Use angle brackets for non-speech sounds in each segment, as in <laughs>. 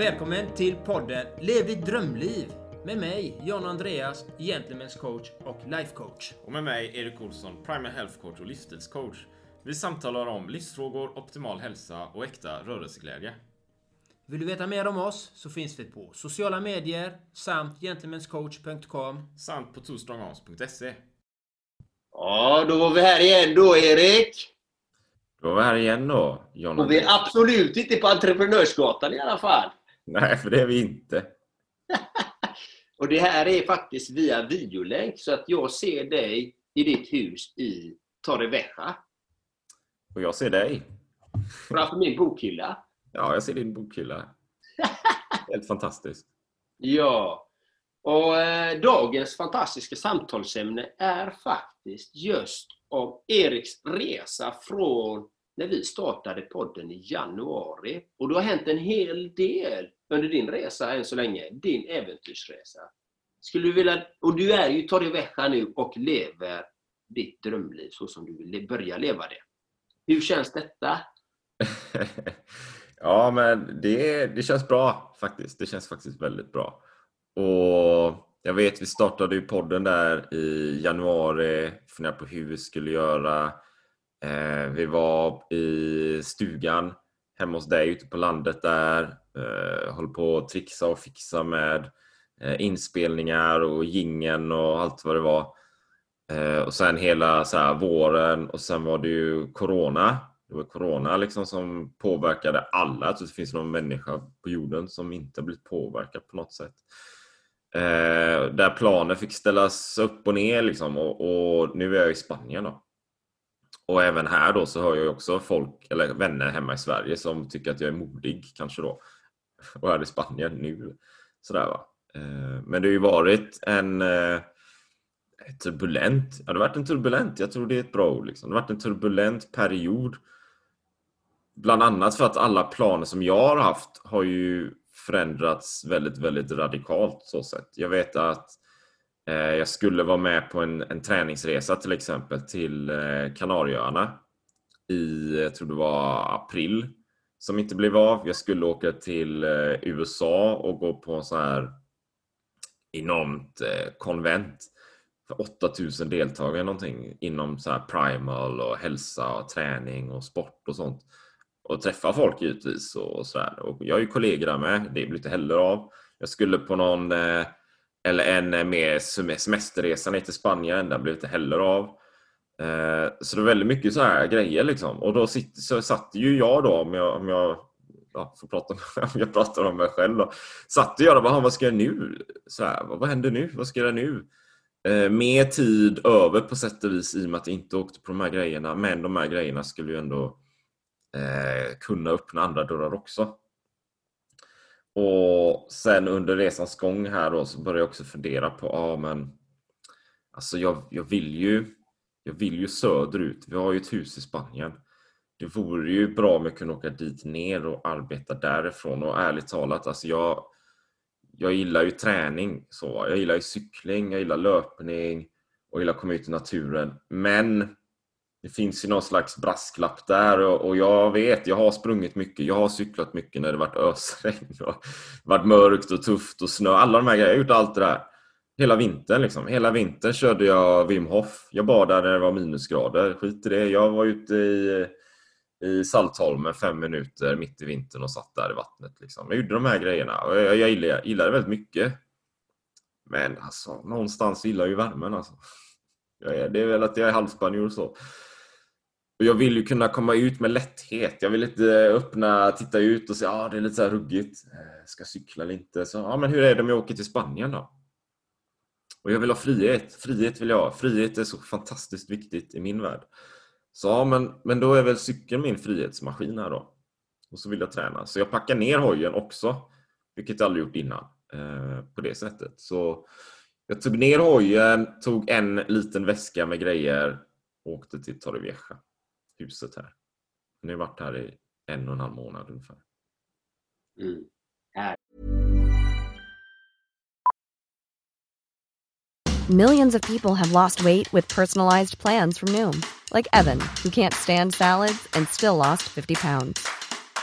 Välkommen till podden Lev ditt drömliv med mig, John Andreas, Gentlemen's coach och life coach. Och med mig, Erik Olsson, Primal Health Coach och livsstilscoach. Vi samtalar om livsfrågor, optimal hälsa och äkta rörelseglädje. Vill du veta mer om oss så finns vi på sociala medier samt gentlemanscoach.com Samt på twostrongarms.se. Ja, då var vi här igen då, Erik. Då var vi här igen då, John. Och vi är absolut inte på Entreprenörsgatan i alla fall. Nej, för det är vi inte. <laughs> Och det här är faktiskt via videolänk, så att jag ser dig i ditt hus i Torrevieja. Och jag ser dig. Framför min bokhylla. Ja, jag ser din bokhylla. <laughs> Helt fantastiskt. Ja. Och eh, dagens fantastiska samtalsämne är faktiskt just om Eriks resa från när vi startade podden i januari. Och det har hänt en hel del under din resa än så länge, din äventyrsresa. Skulle du vilja, och du är ju Torrevieja nu och lever ditt drömliv så som du vill börja leva det. Hur känns detta? <laughs> ja, men det, det känns bra faktiskt. Det känns faktiskt väldigt bra. Och jag vet, vi startade ju podden där i januari, funderade på hur vi skulle göra. Eh, vi var i stugan hemma hos dig ute på landet där. Eh, håller på att trixa och fixa med eh, inspelningar och gingen och allt vad det var. Eh, och sen hela så här, våren och sen var det ju Corona. Det var Corona liksom som påverkade alla. Att det finns någon människa på jorden som inte blivit påverkad på något sätt. Eh, där planer fick ställas upp och ner liksom och, och, nu är jag i Spanien då. Och även här då så hör jag också folk, eller vänner hemma i Sverige som tycker att jag är modig kanske då. Och är i Spanien nu. Sådär va. Eh, men det har ju varit en eh, turbulent, ja det har varit en turbulent, jag tror det är ett bra ord liksom. Det har varit en turbulent period. Bland annat för att alla planer som jag har haft har ju förändrats väldigt, väldigt radikalt så sätt. Jag vet att Eh, jag skulle vara med på en, en träningsresa till exempel till eh, Kanarieöarna i, jag tror det var april, som inte blev av. Jag skulle åka till eh, USA och gå på en sån här enormt konvent för 8000 deltagare någonting inom så här primal och hälsa och träning och sport och sånt och träffa folk givetvis och sådär. Och jag har ju kollegor där med, det blir inte heller av. Jag skulle på någon, eh, eller en eh, med semesterresan till Spanien, den blev inte heller av. Eh, så det var väldigt mycket så här grejer liksom. Och då sitt, så satt ju jag då, om jag, om jag ja, får prata om, <laughs> jag pratar om mig själv då. Satt jag och bara, vad ska jag nu? Så här, vad, vad händer nu? Vad ska jag göra nu? Eh, mer tid över på sätt och vis i och med att jag inte åkte på de här grejerna. Men de här grejerna skulle ju ändå eh, kunna öppna andra dörrar också. Och sen under resans gång här då så började jag också fundera på, ja ah, men alltså jag, jag vill ju jag vill ju söderut. Vi har ju ett hus i Spanien. Det vore ju bra om jag kunde åka dit ner och arbeta därifrån och ärligt talat, alltså jag jag gillar ju träning. Så. Jag gillar ju cykling, jag gillar löpning och jag gillar att komma ut i naturen. Men det finns ju någon slags brasklapp där och, och, jag vet, jag har sprungit mycket, jag har cyklat mycket när det varit ösregn och <laughs> varit mörkt och tufft och snö. Alla de här grejerna, jag har gjort allt det där. Hela vintern liksom. Hela vintern körde jag Wim Hof. Jag badade när det var minusgrader. Skit i det. Jag var ute i, i Saltholmen fem minuter mitt i vintern och satt där i vattnet. Liksom. Jag gjorde de här grejerna och jag, jag, gillade, gillade det väldigt mycket. Men alltså, någonstans gillar jag ju värmen alltså. Jag är, det är väl att jag är halvspanjor och så. Och jag vill ju kunna komma ut med lätthet. Jag vill inte öppna, titta ut och se ah, det är lite så här ruggigt. Eh, ska cykla eller inte? Så, ah, men hur är det om jag åker till Spanien då? Och jag vill ha frihet. Frihet vill jag ha. Frihet är så fantastiskt viktigt i min värld. Så ja, men, men då är väl cykeln min frihetsmaskin här då. Och så vill jag träna. Så jag packar ner hojen också. Vilket jag aldrig gjort innan. Eh, på det sättet. Så jag tog ner hojen, tog en liten väska med grejer och åkte till Torrevieja huset här. Nu har varit här i en och en halv månad ungefär. Mm. Millions of people have lost weight with personalized plans from Noom. Like Evan, who can't stand salads and still lost 50 pounds.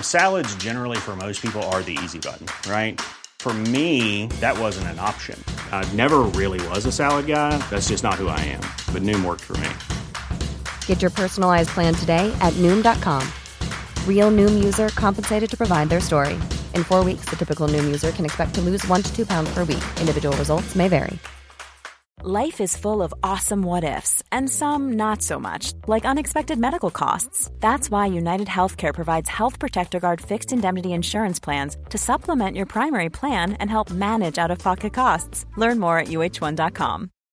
Salads, generally, for most people, are the easy button, right? For me, that wasn't an option. I never really was a salad guy. That's just not who I am. But Noom worked for me. Get your personalized plan today at Noom.com. Real Noom user compensated to provide their story. In four weeks, the typical Noom user can expect to lose one to two pounds per week. Individual results may vary. Life is full of awesome what ifs, and some not so much, like unexpected medical costs. That's why United Healthcare provides Health Protector Guard fixed indemnity insurance plans to supplement your primary plan and help manage out of pocket costs. Learn more at uh1.com.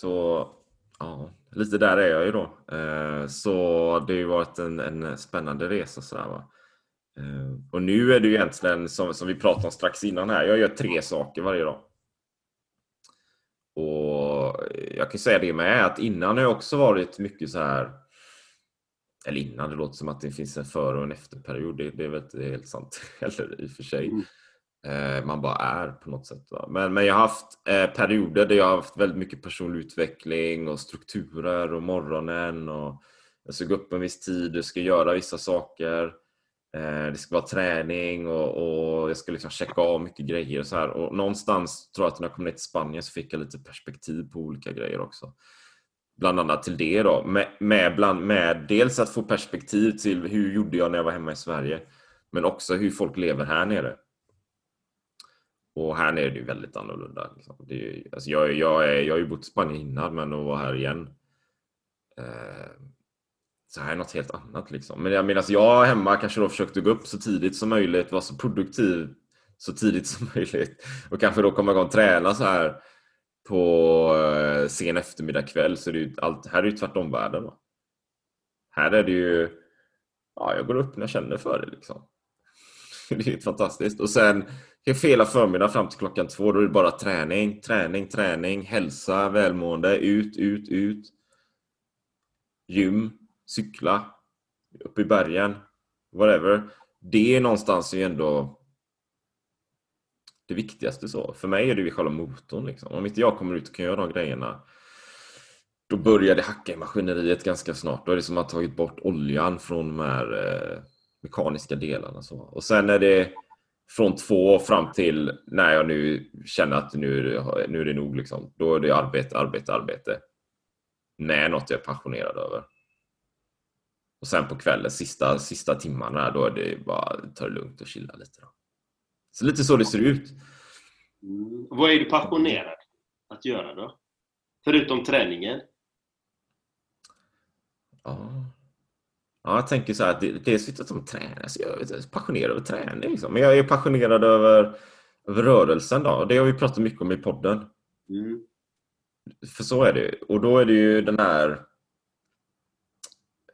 Så ja, lite där är jag ju då. Eh, så det har ju varit en, en spännande resa sådär va. Eh, och nu är det ju egentligen som, som vi pratade om strax innan här. Jag gör tre saker varje dag. Och jag kan säga det med att innan har jag också varit mycket så här eller innan, det låter som att det finns en före och en efterperiod. Det, det är väl inte helt sant <laughs> heller i och för sig. Mm. Eh, man bara är på något sätt. Va? Men, men jag har haft eh, perioder där jag har haft väldigt mycket personlig utveckling och strukturer och morgonen och jag ska gå upp en viss tid, jag ska göra vissa saker. Eh, det ska vara träning och, och jag ska liksom checka av mycket grejer och så här. Och någonstans tror jag att när jag kom ner till Spanien så fick jag lite perspektiv på olika grejer också. Bland annat till det då. Med, med, bland, med dels att få perspektiv till hur gjorde jag när jag var hemma i Sverige. Men också hur folk lever här nere. Och här nere är det ju väldigt annorlunda. Liksom. Det är, ju- alltså jag, jag, är, jag har ju bott i Spanien innan men att vara här igen. Eh, så här är något helt annat liksom. Men jag menar, alltså jag hemma kanske då försökte gå upp så tidigt som möjligt, vara så produktiv så tidigt som <laughs> möjligt. Och kanske då komma igång och träna så här på eh, sen eftermiddag kväll. Så det är ju allt, här är ju tvärtom världen. Va? Här är det ju, ja jag går upp när jag känner för det liksom. <laughs> Det är ju fantastiskt. Och sen hela förmiddagen fram till klockan två, då är det bara träning, träning, träning, hälsa, välmående, ut, ut, ut. Gym, cykla, upp i bergen, whatever. Det är någonstans ju ändå det viktigaste så. För mig är det ju själva motorn liksom. Om inte jag kommer ut och kan göra de grejerna då börjar det hacka i maskineriet ganska snart. Då är det som att man tagit bort oljan från de här eh, mekaniska delarna. Så. Och sen är det från två fram till när jag nu känner att nu nu är det nog. Liksom. Då är det arbete, arbete, arbete. Med något jag är passionerad över. Och sen på kvällen, sista, sista timmarna, då är det bara ta det lugnt och chilla lite. Då. Så lite så det ser ut. Mm. Vad är du passionerad att göra då? Förutom träningen? Ja. Ja, jag tänker så här att det, det är så att de tränar. Så jag är passionerad över träning. Liksom. Men jag är passionerad över, över rörelsen. Då. Det har vi pratat mycket om i podden. Mm. För så är det. Och då är det ju den här...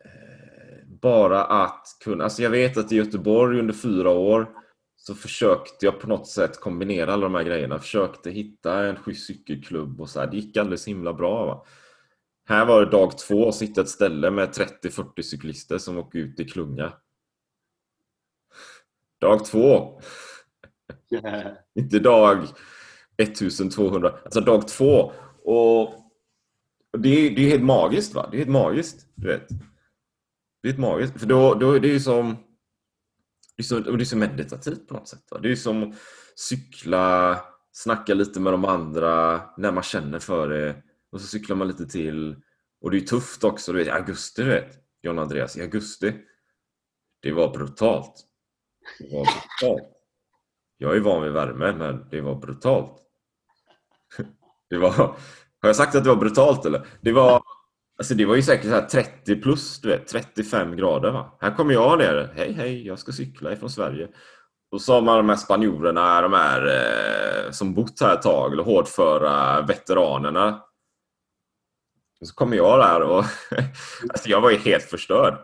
eh, Bara att kunna... Alltså jag vet att i Göteborg under fyra år så försökte jag på något sätt kombinera alla de här grejerna. Försökte hitta en schysst cykelklubb och så här. Det gick alldeles himla bra. Va? Här var det dag två, sitta ett ställe med 30-40 cyklister som åker ut i klunga. Dag två, <laughs> inte dag 1200, alltså dag två. Och och det är, det är helt magiskt va? Det är helt magiskt, du vet. Det är helt magiskt, för då, då det är ju som det är så, och det är så meditativt på något sätt. Va? Det är som cykla, snacka lite med de andra när man känner för det. Och så cyklar man lite till. Och det är tufft också. Du vet, i augusti, du vet. John Andreas, i augusti. Det var brutalt. Det var brutalt. Jag är van vid värme, men det var brutalt. <laughs> Det var... Har jag sagt att det var brutalt eller? Det var, alltså det var ju säkert så här 30 plus, du vet, 35 grader. Va? Här kommer jag ner. Hej, hej, jag ska cykla ifrån Sverige. Då sa man de här spanjorerna, de här eh, som bott här ett tag, eller hårdföra veteranerna. Och så kommer jag där och <laughs> alltså jag var ju helt förstörd.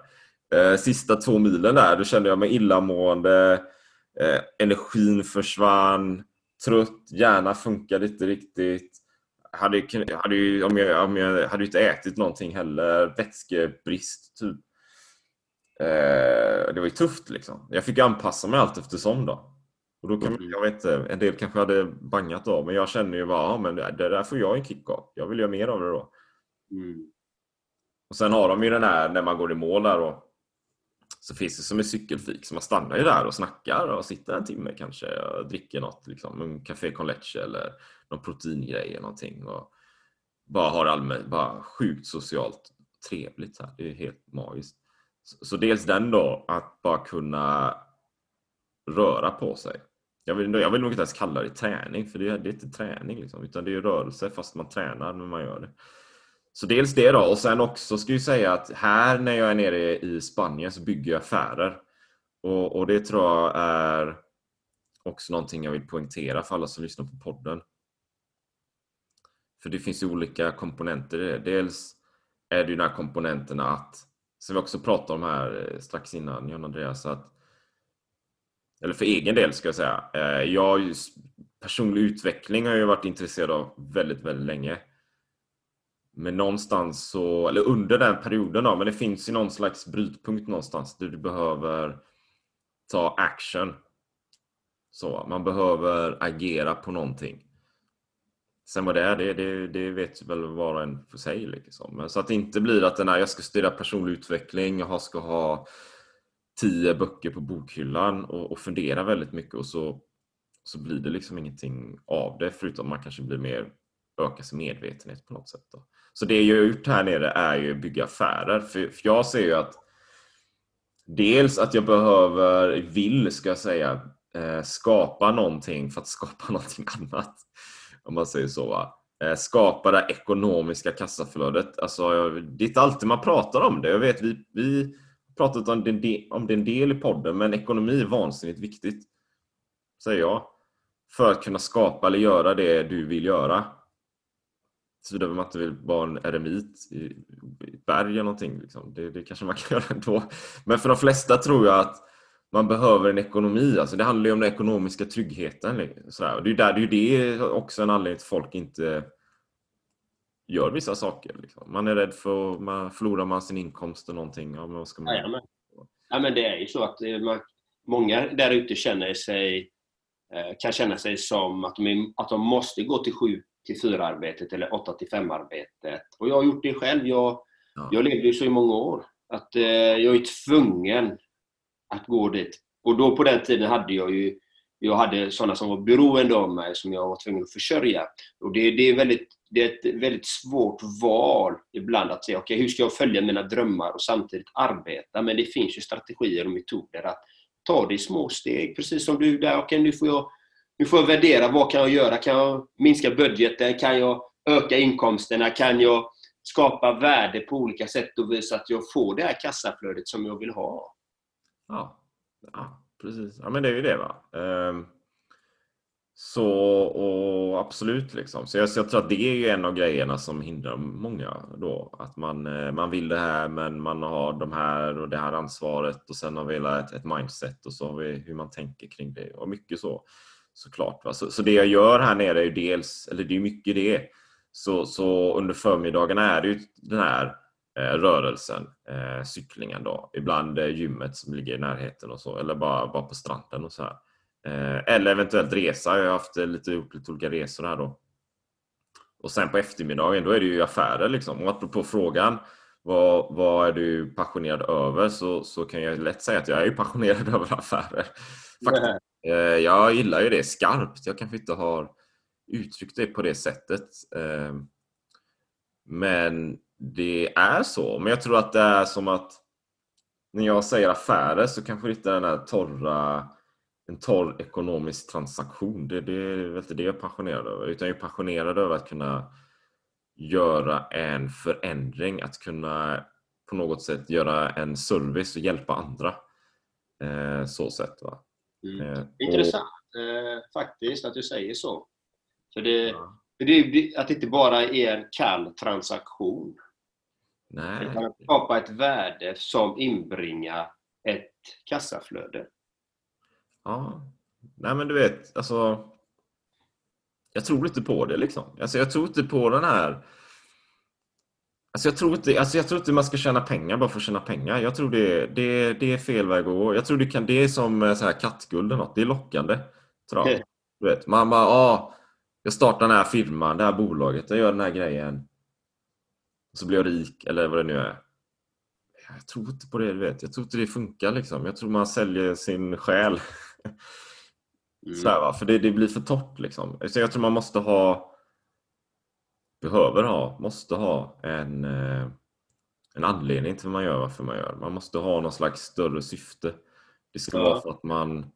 Eh, sista två milen där, då kände jag mig illamående. Eh, energin försvann. Trött, hjärnan funkade inte riktigt. Hade, hade ju, om jag, om jag hade inte ätit någonting heller. Vätskebrist, typ. Eh, det var ju tufft liksom. Jag fick anpassa mig allt eftersom då. Och då kan, mm. jag vet inte, en del kanske hade bangat av, men jag känner ju bara, ja, men det, det där får jag en kick av. Jag vill göra mer av det då. Mm. Och sen har de ju den här, när man går i mål där då, så finns det som en cykelfik, så man stannar ju där och snackar och sitter en timme kanske och dricker något, liksom, en café con leche eller någon proteingrej eller någonting. Och bara har allmänt, bara sjukt socialt trevligt. Här. Det är helt magiskt. Så, så dels den då, att bara kunna röra på sig. Jag vill, jag vill nog inte ens kalla det träning, för det är, det är inte träning liksom, utan det är rörelse fast man tränar när man gör det. Så dels det då, och sen också ska jag säga att här när jag är nere i Spanien så bygger jag affärer. Och, och det tror jag är också någonting jag vill poängtera för alla som lyssnar på podden. För det finns ju olika komponenter i det. Dels är det ju de här komponenterna att, som vi också pratade om här eh, strax innan, John Andreas, att eller för egen del ska jag säga. Eh, jag, personlig utveckling har jag varit intresserad av väldigt, väldigt länge. Men någonstans så, eller under den perioden då, men det finns ju någon slags brytpunkt någonstans där du behöver ta action. Så, man behöver agera på någonting. Sen vad det är, det, det, det vet väl var och en för sig. Liksom. Men så att det inte blir att den här, jag ska studera personlig utveckling, jag ska ha tio böcker på bokhyllan och, och fundera väldigt mycket och så, så blir det liksom ingenting av det förutom man kanske blir mer ökar sin medvetenhet på något sätt. Då. Så det jag har gjort här nere är ju att bygga affärer. För, för jag ser ju att dels att jag behöver, vill ska jag säga, eh, skapa någonting för att skapa <laughs> någonting annat. Om man säger så. Va? Eh, skapa det ekonomiska kassaflödet. Alltså, det är inte alltid man pratar om det. Jag vet, vi, vi pratat om det, om det en del i podden, men ekonomi är vansinnigt viktigt. Säger jag. För att kunna skapa eller göra det du vill göra. Såvida man inte vill vara en eremit i ett berg eller någonting. Liksom. Det, det kanske man kan <laughs> göra ändå. Men för de flesta tror jag att man behöver en ekonomi. Alltså det handlar ju om den ekonomiska tryggheten. Liksom, Sådär. Och det är ju där, det är det också en anledning till att folk inte gör vissa saker. Liksom. Man är rädd för man förlorar man sin inkomst och någonting. Ja, men vad ska man... ja, men. ja, men det är ju så att eh, man, många där ute känner sig, eh, kan känna sig som att de, att de måste gå till sjuk till 4 arbetet eller 8 till 5 arbetet. Och jag har gjort det själv. Jag, ja. jag levde ju så i många år att eh, jag är tvungen att gå dit. Och då på den tiden hade jag ju jag hade sådana som var beroende av mig som jag var tvungen att försörja. Och det, det är väldigt det är ett väldigt svårt val ibland att säga okej, okay, hur ska jag följa mina drömmar och samtidigt arbeta? Men det finns ju strategier och metoder att ta det i små steg. Precis som du där, okej okay, nu, får jag, nu får jag värdera, vad kan jag göra? Kan jag minska budgeten? Kan jag öka inkomsterna? Kan jag skapa värde på olika sätt och visa att jag får det här kassaflödet som jag vill ha? Ja, ja precis. Ja, men det är ju det. va. Um så och absolut liksom. Så jag, så jag, tror att det är ju en av grejerna som hindrar många då. Att man, eh, man vill det här men man har de här och det här ansvaret och sen har vi ett, ett mindset och så har vi hur man tänker kring det och mycket så såklart. Va? Så, så det jag gör här nere är ju dels, eller det är mycket det. Så, så under förmiddagarna är det ju den här eh, rörelsen, eh, cyklingen då. Ibland eh, gymmet som ligger i närheten och så eller bara, bara på stranden och så här. Eh, eller eventuellt resa. Jag har haft eh, lite, gjort lite olika resor här då. Och sen på eftermiddagen då är det ju affärer liksom. Och apropå frågan vad, vad är du passionerad över så, så kan jag lätt säga att jag är passionerad <laughs> över affärer. Faktiskt. Eh, jag gillar ju det skarpt. Jag kanske inte har uttryckt det på det sättet. Ehm, men det är så. Men jag tror att det är som att när jag säger affärer så kanske det inte är den här torra en torr ekonomisk transaktion. Det, det är väl inte det jag är passionerad över. Utan jag är passionerad över att kunna göra en förändring. Att kunna på något sätt göra en service och hjälpa andra. Eh, så sätt. Va? Mm. Eh, Intressant eh, faktiskt att du säger så. För det, ja. för det, att det inte bara är en kall transaktion. Nej. Utan att skapa ett värde som inbringar ett kassaflöde. Ja. Nej men du vet, alltså. Jag tror inte på det liksom. Alltså jag tror inte på den här. Alltså jag, tror inte, alltså jag tror inte man ska tjäna pengar bara för att tjäna pengar. Jag tror det, det, det är fel väg att gå. Jag tror det, kan, det är som eh, så här kattguld eller något. Det är lockande. Tror jag. Du vet, man bara, ah, jag startar den här firman, det här bolaget, jag gör den här grejen. Och så blir jag rik, eller vad det nu är. Jag tror inte på det, du vet. Jag tror inte det funkar liksom. Jag tror man säljer sin själ. Mm. Så här, va? För det, det blir för torrt liksom. Så jag tror man måste ha behöver ha, måste ha en, eh, en anledning till vad man gör, varför man gör. Man måste ha någon slags större syfte. Det ska Ja. vara för att man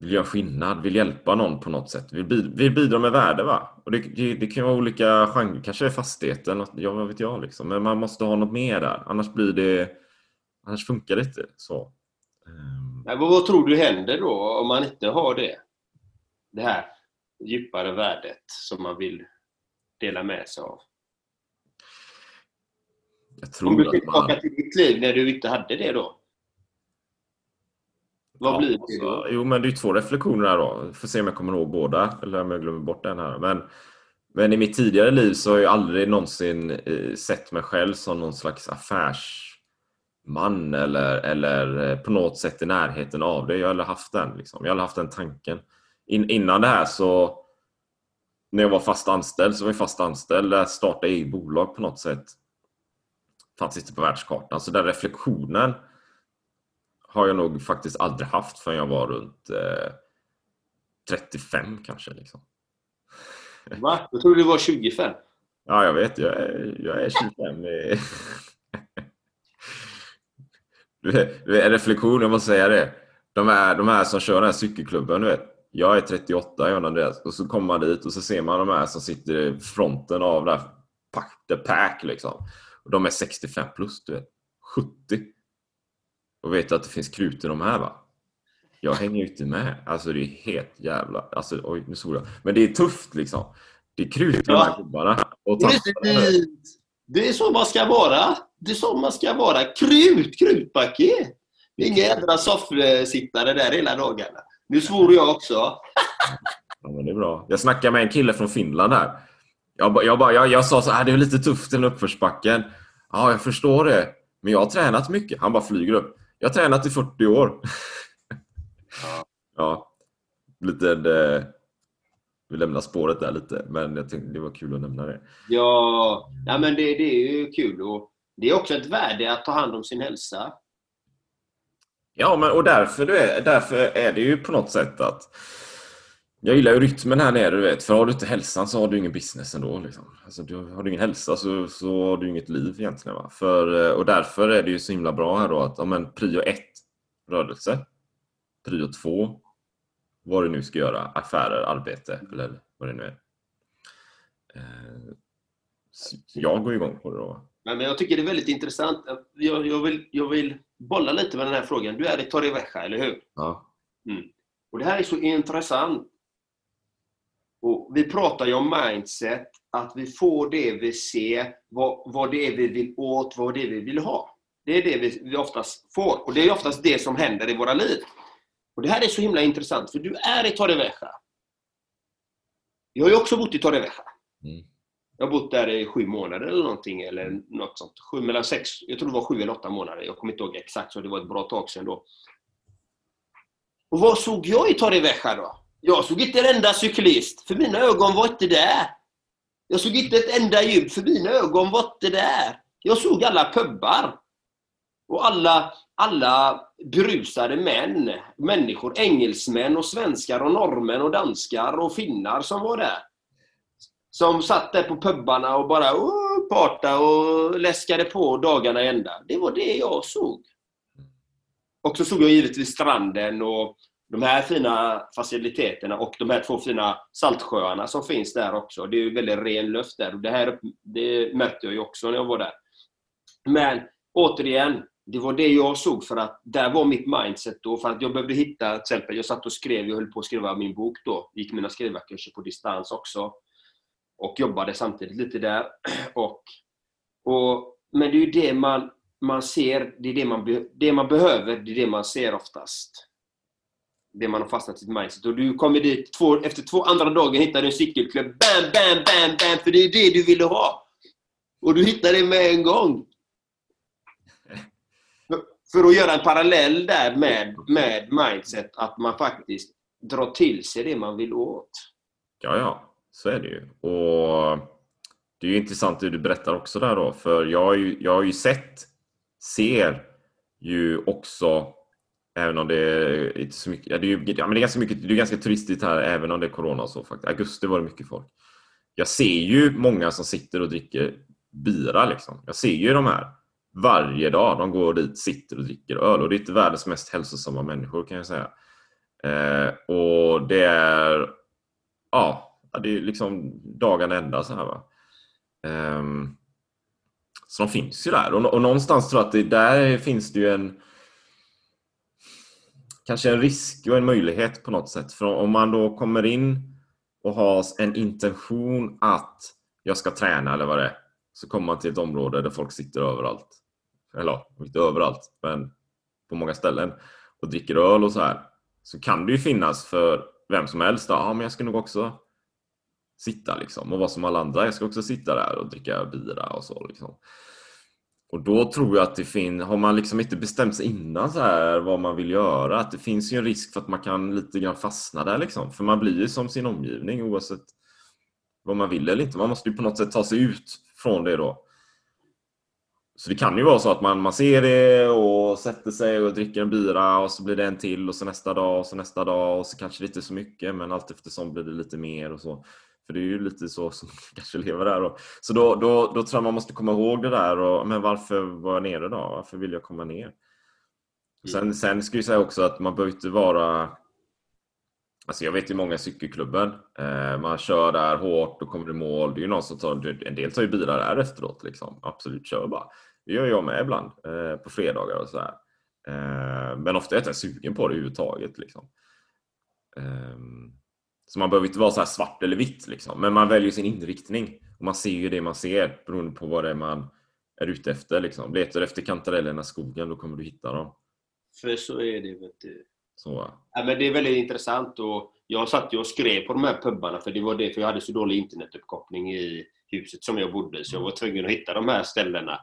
vill göra skillnad, vill hjälpa någon på något sätt. Vill, bid- vill bidra med värde. Va? Och det, det, det kan vara olika genrer, kanske är fastigheten, ja, vad vet jag. Liksom. Men man måste ha något mer där, annars blir det annars funkar det inte. Så. Ehm, Men vad tror du händer då om man inte har det? Det här djupare värdet som man vill dela med sig av. Om du ser att man... tillbaka till ditt liv när du inte hade det då? Vad Ja, blir det alltså, då? Jo, men det är två reflektioner här då. Får se om jag kommer ihåg båda eller om jag glömmer bort den här. Men, men i mitt tidigare liv så har jag aldrig någonsin eh, sett mig själv som någon slags affärsman eller, eller eh, på något sätt i närheten av det. Jag har aldrig haft den. Liksom. Jag har aldrig haft den tanken. In, innan det här så när jag var fast anställd så var jag fast anställd. Att starta eget bolag på något sätt fanns inte på världskartan. Så den reflektionen har jag nog faktiskt aldrig haft förrän jag var runt eh, 35 kanske. Liksom. <laughs> Va? Jag trodde du var 25. Ja, jag vet. Jag är, jag är 25. eh. <laughs> Du du reflektion, jag måste säga det. De här, de här som kör den här cykelklubben, du vet. Jag är 38, John Andreas. Och så kommer man dit och så ser man de här som sitter i fronten av det här pack, the pack liksom. Och de är 65 plus, du vet. 70. Och vet att det finns krut i de här va? Jag hänger ju inte med. Alltså det är helt jävla... Alltså oj, nu såg jag. Men det är tufft liksom. Det är krut i de här Ja. gubbarna. Och ta- Precis! Det är så man ska vara. Det är så man ska vara. Krut, krutpaket! Det är inga jädra soffsittare där hela dagarna. Nu svor jag också. <laughs> Ja, men det är bra. Jag snackade med en kille från Finland här. Jag, jag, bara, jag, jag sa så här, det är lite tufft i den uppförsbacken. Ja, jag förstår det. Men jag har tränat mycket. Han bara flyger upp. Jag har tränat i 40 år. <laughs> Ja. ja. Lite... Eh, vi lämnar spåret där lite, men jag tänkte det var kul att nämna det. Ja, ja men det, det är ju kul. Och det är också ett värde att ta hand om sin hälsa. Ja, men och därför, du är, därför är det ju på något sätt att jag gillar ju rytmen här nere, du vet. För har du inte hälsan så har du ingen business ändå. Liksom. Alltså, du, har du ingen hälsa så, så har du inget liv egentligen. Va? För, och därför är det ju så himla bra här då att, ja men prio ett, rörelse. Prio två, vad du nu ska göra, affärer, arbete eller vad det nu är. Eh, så jag går igång på det då. Men jag tycker det är väldigt intressant. Jag, jag, vill, jag vill bolla lite med den här frågan. Du är i Torrevieja, eller hur? Ja. Och Det här är så intressant. Och vi pratar ju om mindset, att vi får det vi ser, vad, vad det är vi vill åt, vad det är vi vill ha. Det är det vi, vi oftast får. Och det är oftast det som händer i våra liv. Och Det här är så himla intressant, för du är i Torrevieja. Jag har ju också bott i Torrevieja. Mm. Jag har bott där i sju månader eller någonting, eller något sånt. Sju, mellan sex, jag tror det var sju eller åtta månader. Jag kommer inte ihåg exakt, så det var ett bra tag sedan då. Och vad såg jag i Torrevieja då? Jag såg inte en enda cyklist, för mina ögon var inte där. Jag såg inte ett enda ljud, för mina ögon var inte där. Jag såg alla pubbar. Och alla, alla berusade män, människor, engelsmän och svenskar och norrmän och danskar och finnar som var där. Som satt där på pubbarna och bara oh, parta och läskade på dagarna i ända. Det var det jag såg. Och så såg jag givetvis stranden och de här fina faciliteterna och de här två fina saltsjöarna som finns där också. Det är ju väldigt ren luft där och det här det märkte jag ju också när jag var där. Men återigen, det var det jag såg för att där var mitt mindset då. För att jag behövde hitta, till exempel, jag satt och skrev, jag höll på att skriva min bok då. Gick mina skrivarkurser på distans också. Och jobbade samtidigt lite där. <clears throat> Och Och, men det är ju det man, man ser, det är det man, be, det man behöver, det är det man ser oftast. Det man har fastnat i sitt mindset. Och du kommer dit, två, efter två andra dagar hittar du en cykelklubb. Bam, bam, bam, bam! För det är det du ville ha. Och du hittar det med en gång. För att göra en parallell där med, med mindset, att man faktiskt drar till sig det man vill åt. Ja, ja, så är det ju. Och det är ju intressant det du berättar också där då, för jag har ju, jag har ju sett, ser ju också, även om det är inte så mycket, ja, det är, ju, ja, men det är ganska mycket, det är ganska turistigt här även om det är corona och så faktiskt. Augusti var det mycket folk. Jag ser ju många som sitter och dricker bira liksom. Jag ser ju de här varje dag. De går dit, sitter och dricker öl och det är inte världens mest hälsosamma människor kan jag säga. Eh, och det är ja, det är liksom dagen ända så här va. Um, så de finns ju där och, och någonstans tror jag att det, där finns det ju en kanske en risk och en möjlighet på något sätt. För om man då kommer in och har en intention att jag ska träna eller vad det är så kommer man till ett område där folk sitter överallt. Eller inte överallt, men på många ställen och dricker öl och så här. Så kan det ju finnas för vem som helst. Ja, men jag ska nog också sitta liksom och vara som alla andra. Jag ska också sitta där och dricka bira och så liksom. Och då tror jag att det finns, har man liksom inte bestämt sig innan så här vad man vill göra, att det finns ju en risk för att man kan lite grann fastna där liksom. För man blir ju som sin omgivning oavsett vad man vill eller inte. Man måste ju på något sätt ta sig ut från det då. Så det kan ju vara så att man, man ser det och sätter sig och dricker en bira och så blir det en till och så nästa dag och så nästa dag och så kanske det inte är så mycket men allt eftersom blir det lite mer och så. För det är ju lite så som <laughs> kanske lever där. Och, så då, då, då tror jag man måste komma ihåg det där. Och, men varför var jag nere då? Varför vill jag komma ner? Sen, sen ska jag säga också att man behöver inte vara Alltså jag vet ju många cykelklubben. Eh, man kör där hårt och kommer i mål. Det är ju någon som tar, en del tar ju bilar där efteråt. Liksom. Absolut, kör bara. Det gör jag med ibland eh, på fredagar och så här. Eh, men ofta är jag inte sugen på det överhuvudtaget. Liksom. Så man behöver inte vara så svart eller vitt. Liksom. Men man väljer sin inriktning. Och man ser ju det man ser beroende på vad det är man är ute efter. Liksom. Letar du efter kantarellerna i skogen, då kommer du hitta dem. För så är det. Vet du. Så. Ja, men det är väldigt intressant. Och jag satt och skrev på de här pubbarna för det var det, för jag hade så dålig internetuppkoppling i huset som jag bodde. Så jag var tvungen att hitta de här ställena.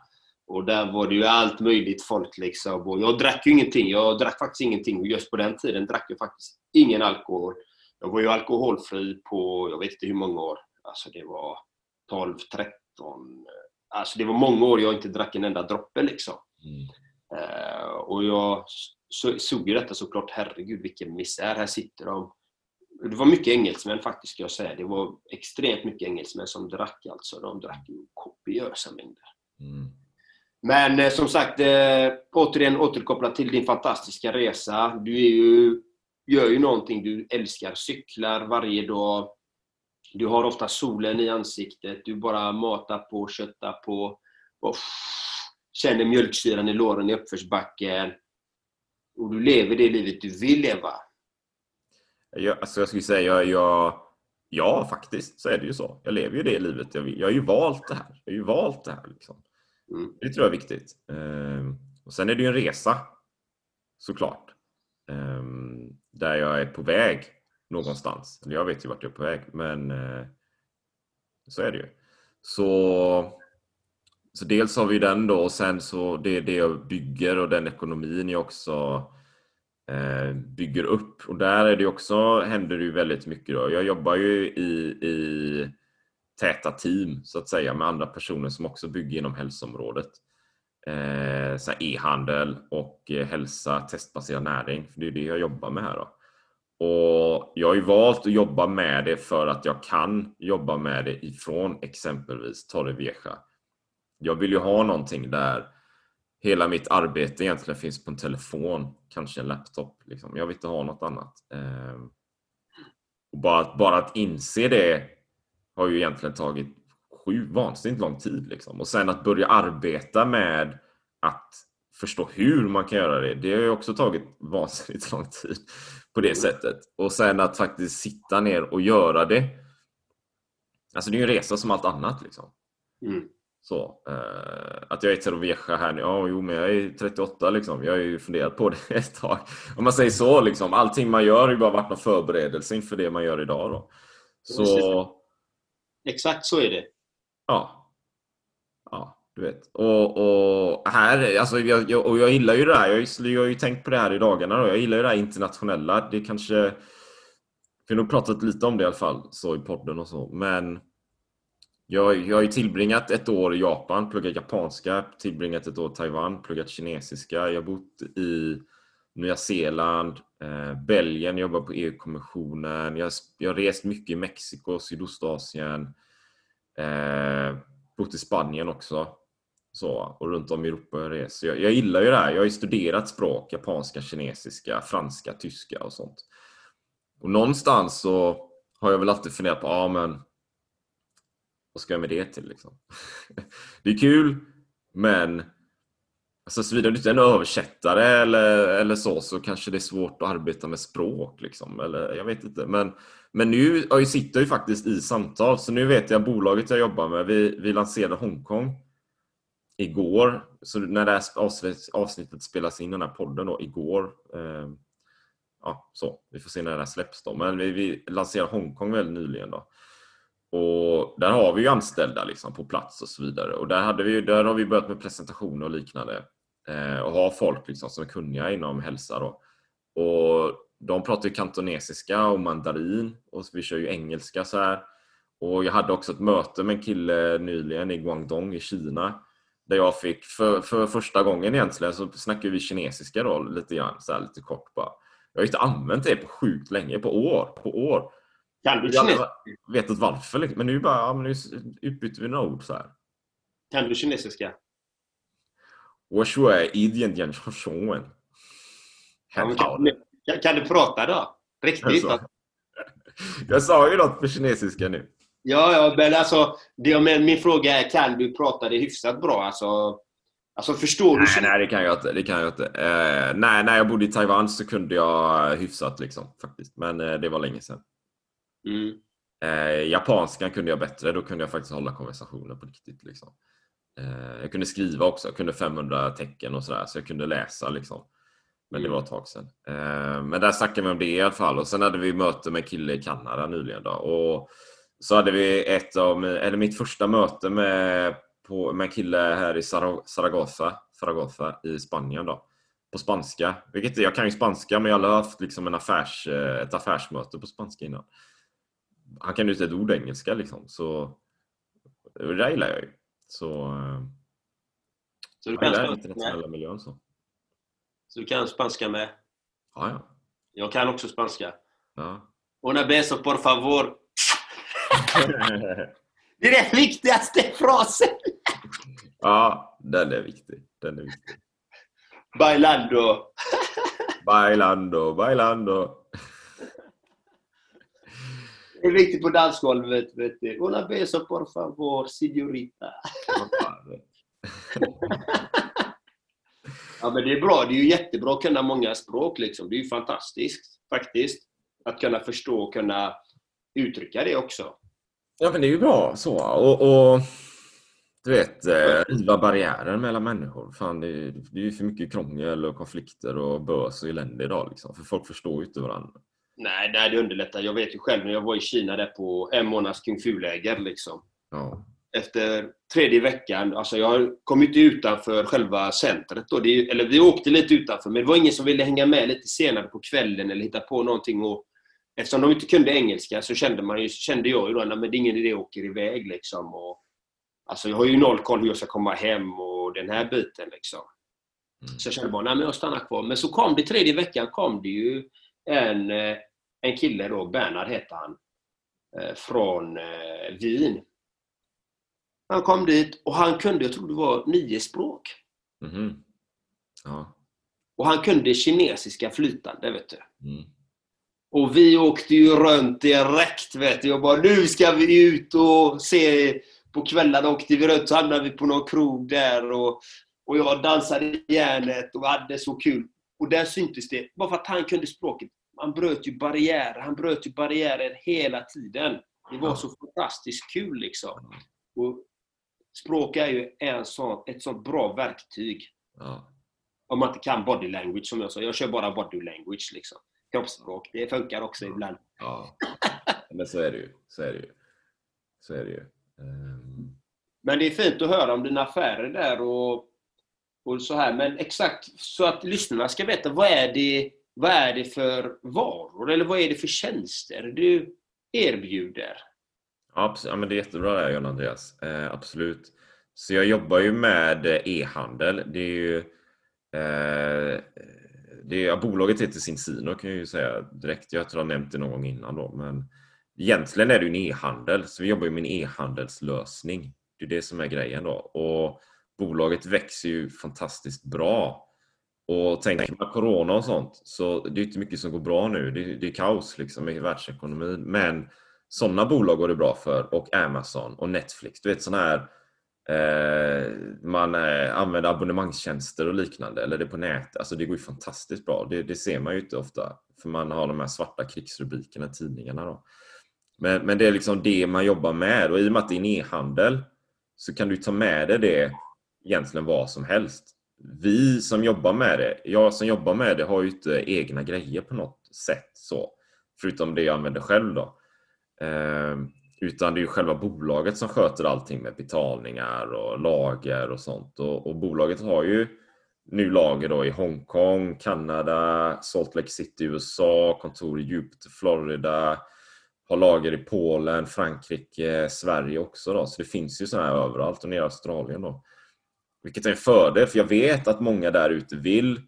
Och där var det ju allt möjligt folk liksom. Och jag drack ju ingenting. Jag drack faktiskt ingenting. Och just på den tiden drack jag faktiskt ingen alkohol. Jag var ju alkoholfri på, jag vet inte hur många år. Alltså det var 12, 13. Alltså det var många år jag inte drack en enda droppe liksom. Mm. Uh, och jag så, såg ju detta såklart, herregud vilken misär, här sitter de. Det var mycket engelsmän faktiskt, ska jag säga. Det var extremt mycket engelsmän som drack alltså. De drack ju kopiösa mängder. Mm. Men eh, som sagt, eh, återigen återkopplat till din fantastiska resa. Du är ju, gör ju någonting du älskar. Cyklar varje dag. Du har ofta solen i ansiktet. Du bara matar på, köttar på. Och känner mjölksyran i låren i uppförsbacken. Och du lever det livet du vill leva. Jag, alltså jag skulle säga, jag, ja faktiskt så är det ju så. Jag lever ju det livet jag vill. Jag har ju valt det här. Jag har ju valt det här. Liksom. Mm. Det tror jag är viktigt. Ehm, och Sen är det ju en resa såklart. Där jag är på väg någonstans. Jag vet ju vart jag är på väg men eh, så är det ju. Så så dels har vi den då och sen så det är det jag bygger och den ekonomin jag också eh, bygger upp. Och där är det också, händer det ju väldigt mycket. Då. Jag jobbar ju i, i täta team så att säga med andra personer som också bygger inom hälsoområdet. Eh, e-handel och eh, hälsa, testbaserad näring. För det är det jag jobbar med här. Då. Och Jag har ju valt att jobba med det för att jag kan jobba med det ifrån exempelvis Torrevieja jag vill ju ha någonting där hela mitt arbete egentligen finns på en telefon, kanske en laptop. Liksom. Jag vill inte ha något annat. Ehm, och bara, bara att inse det har ju egentligen tagit sju vansinnigt lång tid. Liksom. Och sen att börja arbeta med att förstå hur man kan göra det, det har ju också tagit <laughs> vansinnigt lång tid på det sättet. Och sen att faktiskt sitta ner och göra det. Alltså det är ju en resa som allt annat. Liksom. Mm. Så, eh, att jag är Terovieja här nu, ja jo men jag är 38 liksom. Jag har ju funderat på det <laughs> ett tag. Om man säger så liksom, allting man gör har ju bara varit någon förberedelse inför det man gör idag då. Så, Exakt så är det ja. Ja, du vet. Och, och här, alltså jag, jag, och jag gillar ju det här. Jag, har ju- jag har ju tänkt på det här i dagarna då. Jag gillar ju det här internationella. Det kanske... Vi har nog pratat lite om det i alla fall, så i podden och så. Men jag, jag har ju tillbringat ett år i Japan, pluggat japanska, tillbringat ett år i Taiwan, pluggat kinesiska. Jag har bott i Nya Zeeland, eh, Belgien, jobbar på EU-kommissionen. Jag, har jag har rest mycket i Mexiko, Sydostasien. Eh, bott i Spanien också. Så, och runt om i Europa har jag rest. Så Jag, jag gillar ju det här. Jag har ju studerat språk, japanska, kinesiska, franska, tyska och sånt. Och någonstans så har jag väl alltid funderat på, ja men vad ska jag med det till liksom? <laughs> det är kul, men alltså, såvida du inte är en översättare eller, eller så, så kanske det är svårt att arbeta med språk. Liksom. Eller, jag vet inte. Men, men nu jag sitter jag ju faktiskt i samtal, så nu vet jag bolaget jag jobbar med, vi, vi lanserade Hongkong igår. Så när det här avsnittet spelas in, den här podden då, igår. Eh, ja, så. Vi får se när det här släpps då. Men vi, vi lanserade Hongkong väldigt nyligen då. Och där har vi ju anställda liksom på plats och så vidare. Och där, hade vi, där har vi börjat med presentationer och liknande. Eh, och har folk liksom som är kunniga inom hälsa. Då. Och de pratar ju kantonesiska och mandarin och vi kör ju engelska så här. Och jag hade också ett möte med en kille nyligen i Guangdong i Kina. Där jag fick, för, för första gången egentligen, så snackade vi kinesiska då lite grann, så här, lite kort bara. Jag har inte använt det på sjukt länge, på år, på år. Kan du Jag kinesiska? vet inte varför, liksom. men nu bara, ja, men nu utbyter vi några ord så här. Kan du kinesiska? 我说一点点说中文。 Ja, men kan, kan, <laughs> kan du prata då? Riktigt? Alltså. <laughs> Jag sa ju något på kinesiska nu. Ja, ja, men alltså, det, men min fråga är, kan du prata det hyfsat bra? Alltså, alltså förstår du? Nej, nej, det kan jag inte. Det kan jag inte. Eh, nej, när jag bodde i Taiwan så kunde jag hyfsat liksom, faktiskt. Men eh, det var länge sedan. Mm. Eh, japanskan kunde jag bättre. Då kunde jag faktiskt hålla konversationer på riktigt. Liksom. Eh, jag kunde skriva också. Jag kunde 500 tecken och sådär. Så jag kunde läsa liksom. Men det Mm. var ett tag sedan. Eh, men där snackade vi om det i alla fall. Och sen hade vi möte med en kille i Kanada nyligen. Då. Och så hade vi ett av, eller mitt första möte med, på, med en kille här i Zara- Zaragoza, Zaragoza i Spanien. Då, på spanska. Vilket, jag kan ju spanska men jag har haft liksom en affärs, eh, ett affärsmöte på spanska innan. Han kan ju inte ett ord engelska liksom. Så det där gillar jag ju. Så, eh, Så du jag kan spanska med? internationella miljön. Så. Så du kan spanska med? Ja, ja. Jag kan också spanska. ja. Una beso por favor. Det är den viktigaste frasen! ja, den är viktig. Den är viktig. Bailando. Bailando, bailando. Det är viktigt på dansgolvet. Vet du. Una beso por favor, signorita. <laughs> Ja, men det är bra. Det är ju jättebra att kunna många språk. Liksom. Det är ju fantastiskt, faktiskt. Att kunna förstå och kunna uttrycka det också. Ja, men det är ju bra så. Och, och du vet, eh, riva barriärer mellan människor. Fan, det, är, det är ju för mycket krångel och konflikter och bös och elände idag. Liksom. För folk förstår ju inte varandra. Nej, nej, det underlättar. Jag vet ju själv när jag var i Kina där på en månads kung fu-läger. Liksom. Ja. Efter tredje veckan, alltså jag kom inte utanför själva centret. Då. Det eller vi åkte lite utanför, men det var ingen som ville hänga med lite senare på kvällen eller hitta på någonting. Och, eftersom de inte kunde engelska så kände, man ju, kände jag ju då att det är ingen idé att åka iväg. Liksom. Och, alltså jag har ju noll koll hur jag ska komma hem och den här biten. Liksom. Mm. Så jag kände bara, nej men jag stannar kvar. Men så kom det tredje veckan kom det ju en, eh, en kille då, Bernhard hette han, eh, från eh, Wien. Han kom dit och han kunde, jag tror det var nio språk. Mhm. Ja. Och han kunde kinesiska flytande, vet du. Mm. Och vi åkte ju runt direkt, vet du. Jag bara, nu ska vi ut och se. På kvällarna åkte vi runt, så hamnade vi på någon krog där. Och, och jag dansade i järnet och hade så kul. Och där syntes det, bara för att han kunde språket. Han bröt ju barriärer, han bröt ju barriärer hela tiden. Det var Ja. så fantastiskt kul liksom. Och språk är ju en sån, ett sånt bra verktyg. Ja. Om man inte kan body language som jag sa. Jag kör bara body language liksom. Kroppsspråk, det funkar också ibland. ja. Men så är det ju. Så är det ju. Så är det ju. Ehm, Men det är fint att höra om dina affärer där och, och så här. Men exakt så att lyssnarna ska veta, vad är, det, vad är det för varor eller vad är det för tjänster du erbjuder? Ja, ja, men det är jättebra det här John Andreas. Eh, absolut. Så jag jobbar ju med e-handel. Det är ju eh, det är, ja, bolaget heter Sinsino kan jag ju säga direkt. Jag tror jag har nämnt det någon gång innan då. Men egentligen är det ju en e-handel. Så vi jobbar ju med en e-handelslösning. Det är det som är grejen då. Och bolaget växer ju fantastiskt bra. Och tänk med corona och sånt så det är inte mycket som går bra nu. Det, det är kaos liksom i världsekonomin. Men sådana bolag går det bra för och Amazon och Netflix. Du vet sådana här eh, man eh, använder abonnemangstjänster och liknande eller det på nätet. Alltså det går ju fantastiskt bra. Det, det ser man ju inte ofta för man har de här svarta krigsrubrikerna i tidningarna. Då. Men, men det är liksom det man jobbar med och i och med att det är en e-handel så kan du ta med dig det egentligen vad som helst. Vi som jobbar med det, jag som jobbar med det har ju inte egna grejer på något sätt så. Förutom det jag använder själv då. Eh, utan det är ju själva bolaget som sköter allting med betalningar och lager och sånt. Och, och bolaget har ju nu lager då i Hongkong, Kanada, Salt Lake City, USA, kontor i Jupiter, Florida, har lager i Polen, Frankrike, Sverige också. Då. Så det finns ju sådana här överallt och nere i Australien. Då. Vilket är en fördel, för jag vet att många där ute vill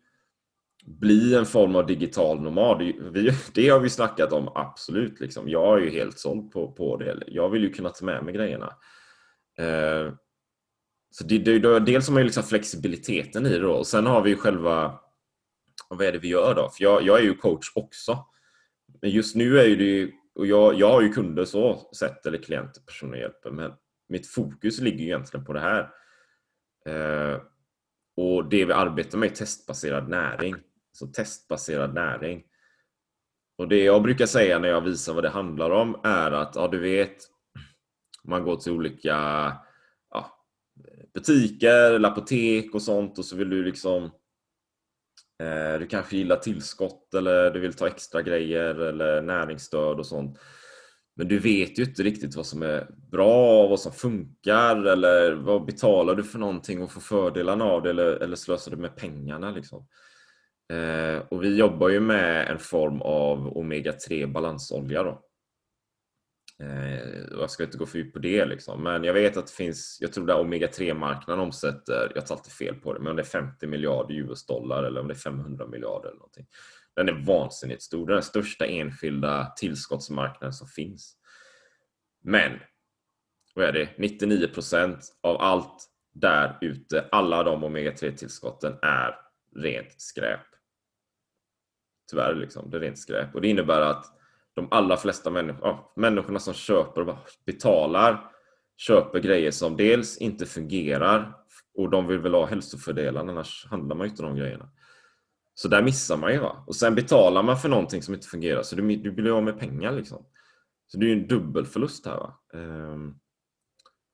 bli en form av digital nomad. Vi, det har vi snackat om, absolut. Liksom. Jag är ju helt såld på, på det. Jag vill ju kunna ta med mig grejerna. Eh, så det, det, dels har man ju liksom flexibiliteten i det då. Och sen har vi ju själva, vad är det vi gör då? För jag, jag är ju coach också. Men just nu är ju det och jag, jag har ju kunder så sett, eller klienter, personer hjälper, men mitt fokus ligger ju egentligen på det här. Eh, och det vi arbetar med är testbaserad näring. Så testbaserad näring. Och det jag brukar säga när jag visar vad det handlar om är att, ja du vet, man går till olika ja, butiker eller apotek och sånt och så vill du liksom eh, du kanske gillar tillskott eller du vill ta extra grejer eller näringsstöd och sånt. Men du vet ju inte riktigt vad som är bra, vad som funkar eller vad betalar du för någonting och får fördelarna av det eller, eller slösar du med pengarna. Liksom. Eh, och vi jobbar ju med en form av omega-3 balansolja. Då. Eh, jag ska inte gå för djupt på det, liksom. men jag vet att det finns, jag tror att omega-3-marknaden omsätter, jag tar alltid fel på det, men om det är 50 miljarder US-dollar eller om det är 500 miljarder eller någonting. Den är vansinnigt stor. Det är den största enskilda tillskottsmarknaden som finns. Men, vad är det? 99% av allt där ute, alla de omega-3-tillskotten är rent skräp. Tyvärr, liksom. det är rent skräp. Och det innebär att de allra flesta människor, ja, människorna som köper och betalar köper grejer som dels inte fungerar och de vill väl ha hälsofördelar, annars handlar man ju inte de grejerna. Så där missar man ju. Va? Och sen betalar man för någonting som inte fungerar så du, du blir av med pengar. Liksom. Så det är ju en dubbelförlust här. Va? Ehm,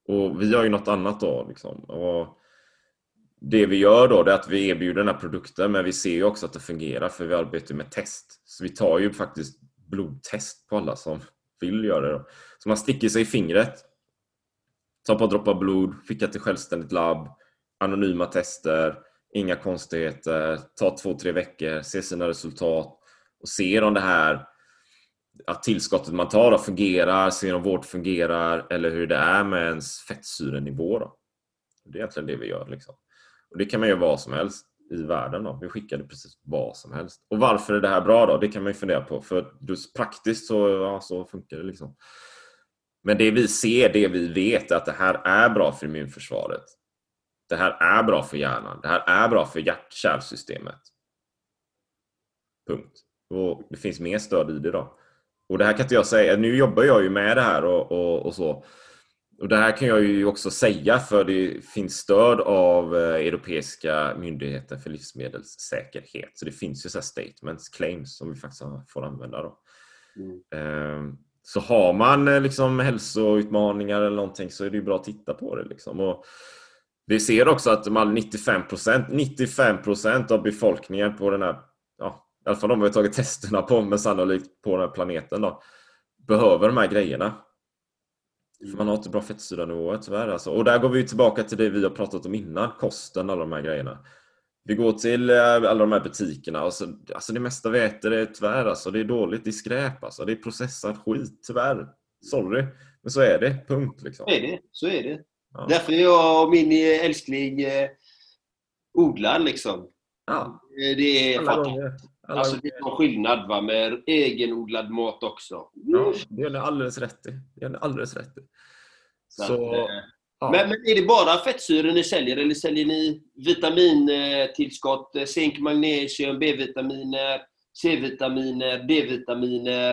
och vi har ju något annat då. Liksom. Och det vi gör då är att vi erbjuder den här produkten men vi ser ju också att det fungerar för vi arbetar med test. Så vi tar ju faktiskt blodtest på alla som vill göra det. Då. Så man sticker sig i fingret, tar på droppar blod, skickar till självständigt labb, anonyma tester Inga konstigheter, ta två, tre veckor, se sina resultat och se om det här att tillskottet man tar då fungerar, se om vårt fungerar eller hur det är med ens fettsyrenivå. Då. Det är egentligen det vi gör. Liksom. Och Det kan man göra vad som helst i världen. Då. Vi skickar det precis vad som helst. Och varför är det här bra då? Det kan man ju fundera på. För just praktiskt så, ja, så funkar det. liksom. Men det vi ser, det vi vet är att det här är bra för immunförsvaret. Det här är bra för hjärnan. Det här är bra för hjärt-kärlsystemet. Punkt. Och det finns mer stöd i det då. Och det här kan inte jag säga. Nu jobbar jag ju med det här och, och, och så. Och det här kan jag ju också säga för det finns stöd av eh, Europeiska myndigheten för livsmedelssäkerhet. Så det finns ju så statements, claims som vi faktiskt får använda. Då. Mm. Ehm, Så har man eh, liksom hälsoutmaningar eller någonting så är det ju bra att titta på det. Liksom. Och vi ser också att de 95%, 95% av befolkningen på den här, ja, i alla fall de vi har tagit testerna på, men sannolikt på den här planeten då, behöver de här grejerna. För man har inte bra fettsyranivåer tyvärr. Alltså. Och där går vi tillbaka till det vi har pratat om innan, kosten, alla de här grejerna. Vi går till eh, alla de här butikerna och så, alltså det mesta vi äter är tyvärr alltså, det är dåligt, det är skräp alltså. Det är processad skit, tyvärr. Sorry. Men så är det, punkt liksom. Så är det. Så är det. Ja. Därför är jag och min eh, älskling eh, odlar liksom. Ja, Eh, Det är alla fantastiskt. gånger. Alla Alltså det är en skillnad va, med egenodlad mat också. Ja, det gör alldeles rätt i. Det gör alldeles rätt i. Så Så, eh, ja. Men, men är det bara fettsyror ni säljer eller säljer ni vitamintillskott, eh, zink, magnesium, B-vitaminer, C-vitaminer, D-vitaminer?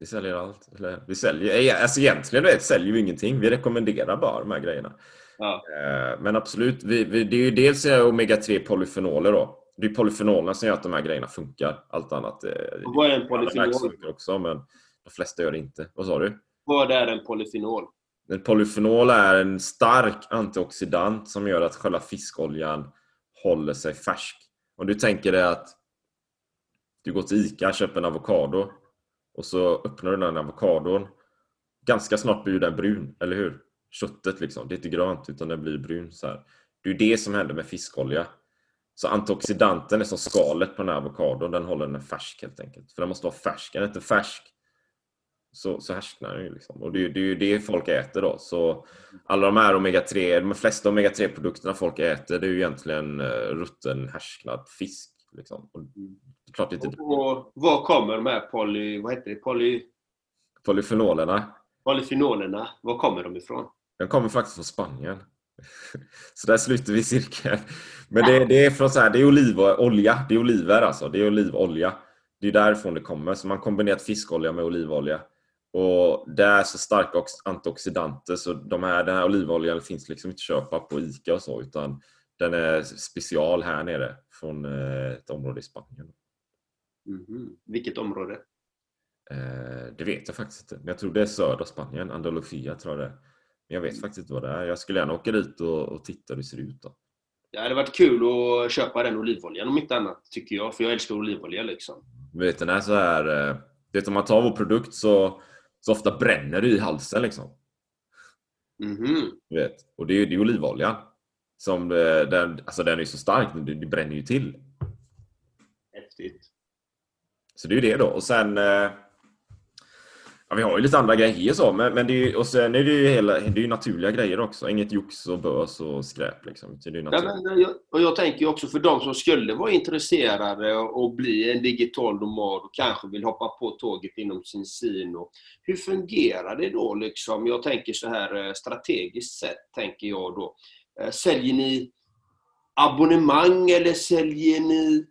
Vi säljer allt. Eller, vi säljer, eh, alltså egentligen vet, säljer vi ingenting. Vi rekommenderar bara de här grejerna. Ja. Eh, Men absolut, vi, vi, det är ju dels omega-3 polyfenoler då. Det är polyfenolerna som gör att de här grejerna funkar. Allt annat eh, Och vad är en polyfenol? också, men de flesta gör det inte. Vad sa du? Vad är en polyfenol? En polyfenol är en stark antioxidant som gör att själva fiskoljan håller sig färsk. Om du tänker dig att du går till ICA och köper en avokado och så öppnar du den avokadon. Ganska snart blir den brun, eller hur? Köttet liksom, det är inte grönt utan den blir brun så här. Det är det som händer med fiskolja. Så antioxidanten är som skalet på den här avokadon, den håller den färsk helt enkelt. För den måste vara färsk, är den inte färsk så, så härsknar den ju liksom. Och det, är det är ju det folk äter då. Så alla de här omega-3, de flesta omega-3 produkterna folk äter det är ju egentligen eh, rutten härsknad fisk. Liksom. Och mm klart inte Och var kommer de här poly, vad heter det, poly, polyfenolerna. polyfenolerna? Var kommer de ifrån? Den kommer faktiskt från Spanien. <laughs> Så där slutar vi cirkeln. Men det, det är från så här, det är olivolja. Det är oliver alltså. Det är olivolja. Det är därifrån det kommer. Så man har kombinerat fiskolja med olivolja. Och det är så starka ox- antioxidanter så de här, den här olivoljan finns liksom inte att köpa på Ica och så utan den är special här nere från eh, ett område i Spanien. Mhm. Vilket område? Eh, det vet jag faktiskt inte. Men jag tror det är södra Spanien. Andalusia tror jag det är. Men jag vet faktiskt inte vad det är. Jag skulle gärna åka dit och, och titta hur det ser ut. Då. Det hade varit kul att köpa den olivoljan om inte annat, tycker jag. För jag älskar olivolja liksom. Du vet, den är så här... eh, Du vet, om man tar vår produkt så, så ofta bränner det i halsen liksom. Mhm. Du vet. Och det är ju olivoljan. Som, eh, den, alltså den är så stark, det, det bränner ju till. Så det är ju det då. Och sen... eh, Ja, vi har ju lite andra grejer så, men, men det är ju, och sen är det ju, hela, det är ju naturliga grejer också. Inget jox och bös och skräp liksom. Det är ju Ja, men, jag, och jag tänker också för de som skulle vara intresserade och bli en digital nomad och kanske vill hoppa på tåget inom sin sino. Hur fungerar det då? Liksom? Jag tänker så här eh, strategiskt sett, tänker jag då. Eh, Säljer ni abonnemang eller säljer ni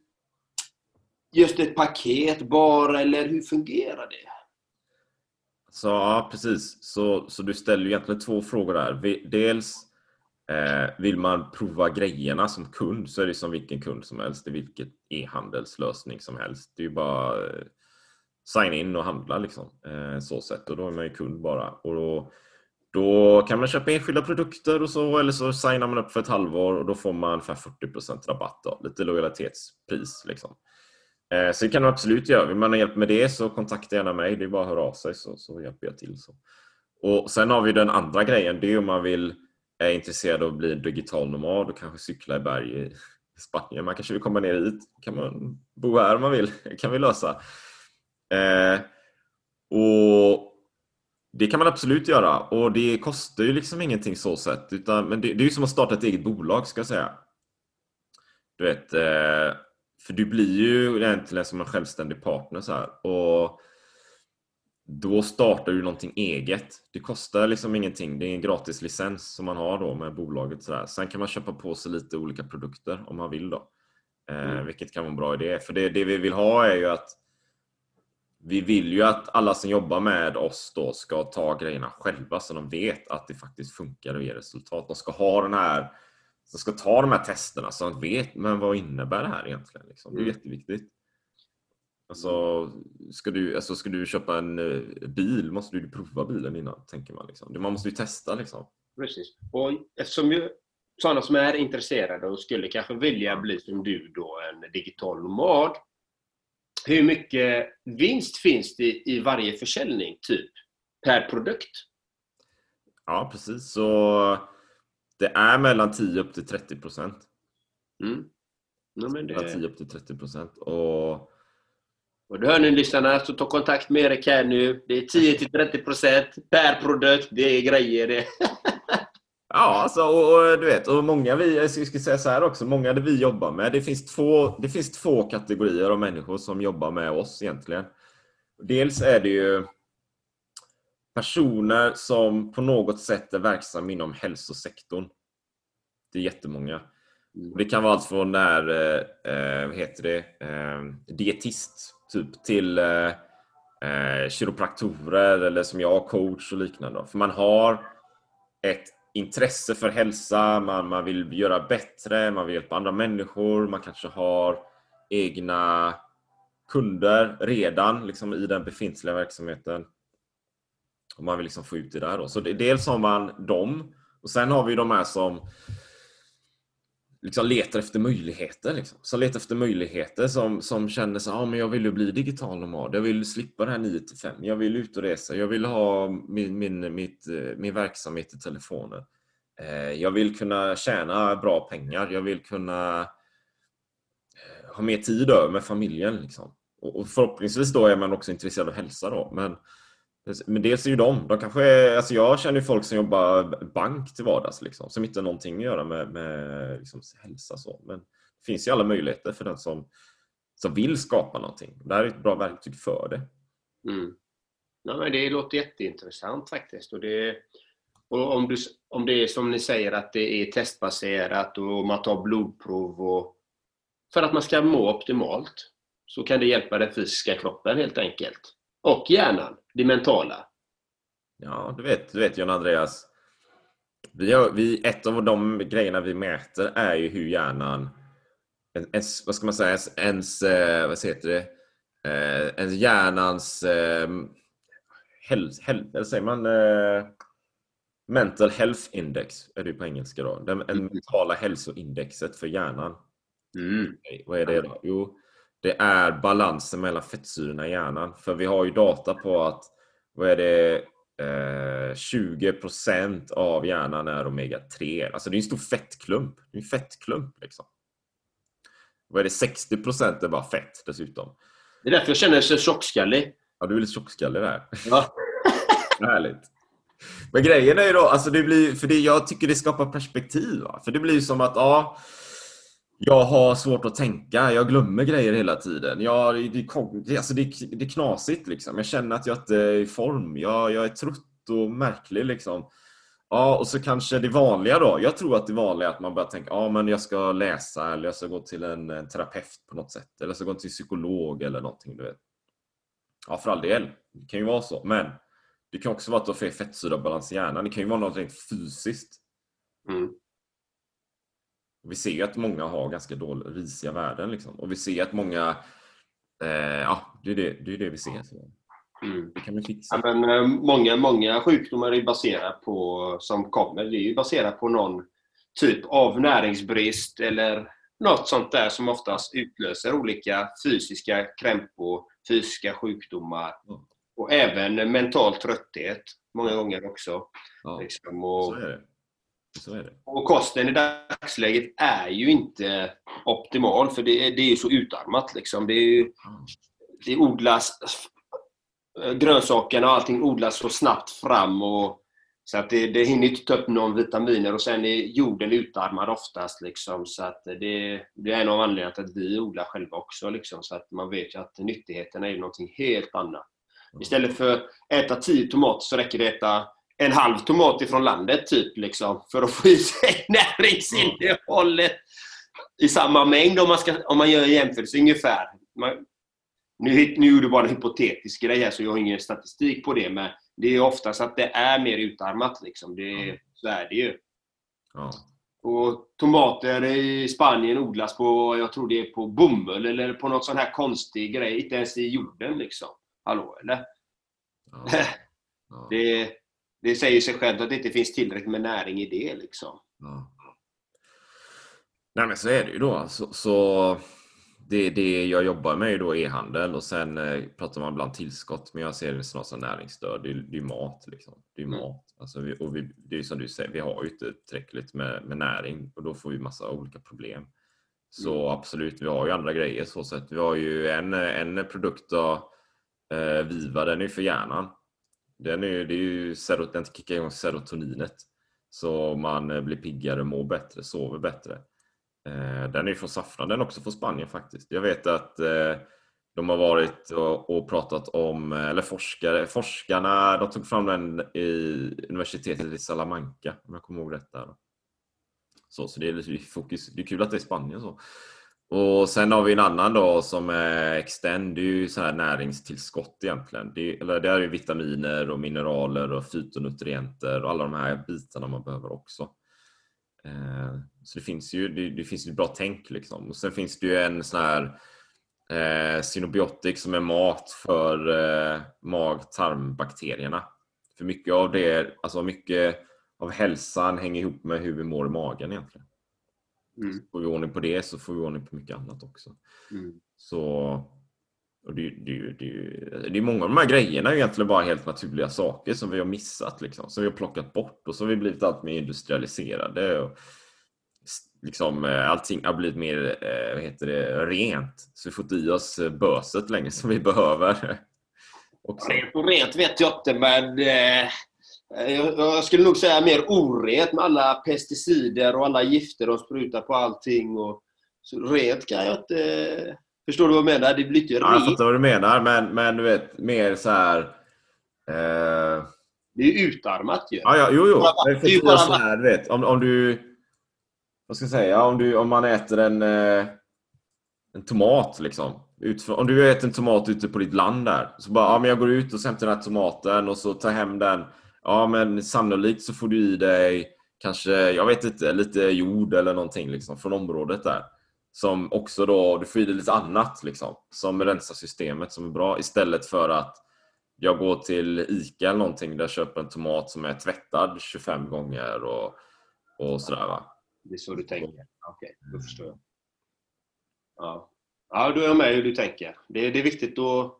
just ett paket bara, eller hur fungerar det? Så ja, precis. Så, så du ställer ju egentligen två frågor där. Dels eh, vill man prova grejerna som kund så är det som vilken kund som helst. Det är vilket e-handelslösning som helst. Det är ju bara eh, signa in och handla liksom. Eh, så sätt. Och då är man ju kund bara. Och då, då kan man köpa enskilda produkter och så, eller så signar man upp för ett halvår och då får man ungefär 40% rabatt. Då. Lite lojalitetspris. Liksom. Eh, sen kan man absolut göra. Vill man ha hjälp med det så kontakta gärna mig. Det är bara att höra av sig så, så hjälper jag till. Så. Och Sen har vi den andra grejen. Det är om man vill är intresserad av att bli digital nomad och kanske cykla i berg i Spanien. Man kanske vill komma ner hit. kan man bo här om man vill. <laughs> Det kan vi lösa. Eh, och Det kan man absolut göra och det kostar ju liksom ingenting så sett. Utan, men det, det är ju som att starta ett eget bolag ska jag säga. Du vet, eh, för du blir ju egentligen som en självständig partner så här. Och då startar du någonting eget. Det kostar liksom ingenting. Det är en gratis licens som man har då med bolaget. Så där. Sen kan man köpa på sig lite olika produkter om man vill. då. Eh, mm. Vilket kan vara en bra idé. För det, det vi vill ha är ju att vi vill ju att alla som jobbar med oss då ska ta grejerna själva så de vet att det faktiskt funkar och ger resultat. De ska ha den här de ska ta de här testerna så de vet men vad innebär det här egentligen. Liksom. Det är mm. jätteviktigt. Alltså ska, du, alltså, ska du köpa en uh, bil måste du prova bilen innan, tänker man. Liksom. Man måste ju testa. Liksom. Precis. Och eftersom ju sådana som är intresserade och skulle kanske vilja bli som du då, en digital nomad. Hur mycket vinst finns det i varje försäljning, typ, per produkt? Ja, precis. Så det är mellan 10 upp till 30 procent. Mm. Ja, men det... 10 upp till 30 procent. Och och då hör ni lyssnarna, så ta kontakt med Erik här nu. Det är 10-30% per produkt. Det är grejer det. <laughs> ja, alltså, och, och, du vet, och många vi, jag ska säga så här också, många det vi jobbar med, det finns, två, det finns två kategorier av människor som jobbar med oss egentligen. Dels är det ju personer som på något sätt är verksamma inom hälsosektorn. Det är jättemånga. Det kan vara allt från där, eh, eh, vad heter det, eh, dietist typ till eh, eh, kiropraktorer eller som jag, coach och liknande. För man har ett intresse för hälsa, man, man vill göra bättre, man vill hjälpa andra människor, man kanske har egna kunder redan liksom, i den befintliga verksamheten. Om man vill liksom få ut det där. Då. Så det, dels har man dem och sen har vi de här som liksom letar efter möjligheter. Liksom. Som letar efter möjligheter som, som känner så ah, men jag vill ju bli digital nomad. Jag vill slippa det här 9 till 5. Jag vill ut och resa. Jag vill ha min, min, mitt, min verksamhet i telefonen. Eh, jag vill kunna tjäna bra pengar. Jag vill kunna eh, ha mer tid över med familjen. Liksom. Och, och förhoppningsvis då är man också intresserad av hälsa. Då. Men men dels är ju de, de kanske är, alltså jag känner folk som jobbar bank till vardags liksom, som inte har någonting att göra med, med liksom, hälsa. Så. Men det finns ju alla möjligheter för den som, som vill skapa någonting. Det här är ett bra verktyg för det. Mm. Ja, men det låter jätteintressant faktiskt. Och det, och om, du, om det är som ni säger att det är testbaserat och man tar blodprov och, för att man ska må optimalt så kan det hjälpa den fysiska kroppen helt enkelt. Och hjärnan det mentala. Ja, du vet, du vet John Andreas. Vi har, vi, ett av de grejerna vi mäter är ju hur hjärnan, ens, vad ska man säga, ens, eh, vad heter det, eh, ens hjärnans, eh, hel, hel, säger man, eh, mental health index är det på engelska då, det mm. mentala hälsoindexet för hjärnan. Mm. Vad är det då? Jo, det är balansen mellan fettsyrorna i hjärnan. För vi har ju data på att vad är det, eh, 20% av hjärnan är omega-3. Alltså det är en stor fettklump. Det är en fettklump liksom. Vad är det, 60% är bara fett dessutom. Det är därför jag känner mig så tjockskallig. Ja, du är lite tjockskallig där. Ja. <laughs> Härligt. Men grejen är ju då, alltså det blir, för det, jag tycker det skapar perspektiv. Va? För det blir som att, ja, jag har svårt att tänka, jag glömmer grejer hela tiden. Jag, det, alltså det, det är knasigt liksom. Jag känner att jag inte är i form. Jag, jag är trött och märklig liksom. Ja, och så kanske det vanliga då. Jag tror att det vanliga är att man börjar tänka, ja men jag ska läsa eller jag ska gå till en, en terapeut på något sätt. Eller jag ska gå till psykolog eller någonting, du vet. Ja, för all del. Det kan ju vara så. Men det kan också vara att du har fel fettsyrabalans i hjärnan. Det kan ju vara något rent fysiskt. Mm. Vi ser att många har ganska dåliga, risiga värden. Liksom. Och vi ser att många eh, ja, det är det, det är det vi ser. Så Mm. det kan vi fixa. Ja, men, eh, många, många sjukdomar är baserat på, som kommer, det är ju baserat på någon typ av näringsbrist eller något sånt där som oftast utlöser olika fysiska krämpor, fysiska sjukdomar Mm. och även mental trötthet många gånger också. Ja, Liksom, så och, är det. Så är det. och kosten i dagsläget är ju inte optimal för det, är- det är ju så utarmat. Liksom. Det, är Ja. det odlas grönsakerna och allting odlas så snabbt fram och så att det, det hinner inte ta upp någon vitaminer och sen är jorden utarmad oftast. Liksom, så att det, det är en av anledningarna till att vi odlar själva också. Liksom, så att man vet ju att nyttigheterna är någonting helt annat. Istället för att äta 10 tomater så räcker det att äta en halv tomat ifrån landet typ liksom, för att få i sig <laughs> näringsinnehållet i samma mängd om man, ska, om man gör en jämförelse ungefär. Man, nu, nu gjorde bara en hypotetisk grej här så jag har ingen statistik på det men det är oftast att det är mer utarmat. Liksom. Det, så är det ju. Ja. Och tomater i Spanien odlas på, jag tror det är på bomull eller på något sån här konstig grej. Inte ens i jorden liksom. Hallå eller? Ja. <laughs> Ja. Det, det säger sig självt att det inte finns tillräckligt med näring i det liksom. Ja. Nej men så är det ju då. Så, så det, det jag jobbar med är e-handel och sen eh, pratar man ibland tillskott men jag ser det snarare som näringsstöd. Det det är mat liksom. Det är Mm. mat. Alltså vi, och vi, det är som du säger, vi har ju inte tillräckligt med, med näring och då får vi massa olika problem. Så Mm. absolut, vi har ju andra grejer så sätt. Vi har ju en, en produkt då, eh, Viva, den är för hjärnan. Den är, det är ju serot, den kickar igång serotoninet. Så man eh, blir piggare, mår bättre, sover bättre. Eh, den är ju från Saffran, den är också från Spanien faktiskt. Jag vet att eh, de har varit och, pratat om, eller forskare, forskarna, de tog fram den i universitetet i Salamanca om jag kommer ihåg rätt där. Så, så det är lite fokus, det är kul att det är Spanien så. Och sen har vi en annan då som är Extend, det är ju så här näringstillskott egentligen. Det, är- eller det är ju vitaminer och mineraler och fytonutrienter och alla de här bitarna man behöver också. Eh, Så det finns ju det, det finns ett bra tänk liksom. Och sen finns det ju en sån här eh, Synobiotic som är mat för eh, mag-tarmbakterierna. För mycket av det, alltså mycket av hälsan hänger ihop med hur vi mår i magen egentligen. Mm. Får vi ordning på det så får vi ordning på mycket annat också. Mm. Så och det, det, det, det är många av de här grejerna är egentligen bara helt naturliga saker som vi har missat, liksom, som vi har plockat bort och så har vi blivit allt mer industrialiserade. Och, liksom, eh, allting har blivit mer eh, vad heter det, rent, så vi får inte i oss böset längre som vi behöver. <laughs> Också. Rent och rent vet jag inte, men eh, jag, jag skulle nog säga mer orent med alla pesticider och alla gifter de sprutar på allting. Och, så rent kan jag inte... Förstår du vad jag menar? Det blir inte Ja, jag rent. fattar vad du menar, men, men du vet, mer så här... Eh, Det är ju utarmat ju. Ja, ja, jo, jo. Det är bara så här, du vet, om, om du... Vad ska jag säga? Om, du, om man äter en, eh, en tomat, liksom. Om du äter en tomat ute på ditt land där. Så bara, ja men jag går ut och hämtar den här tomaten och så tar hem den. Ja men sannolikt så får du i dig kanske, jag vet inte, lite jord eller någonting liksom från området där. Som också då, du får i dig lite annat liksom. Som rensar systemet som är bra. Istället för att jag går till Ica eller någonting där jag köper en tomat som är tvättad 25 gånger och, och sådär va. Det är så du tänker? Okej, då förstår jag. Ja. ja, då är jag med hur du tänker. Det, det är viktigt att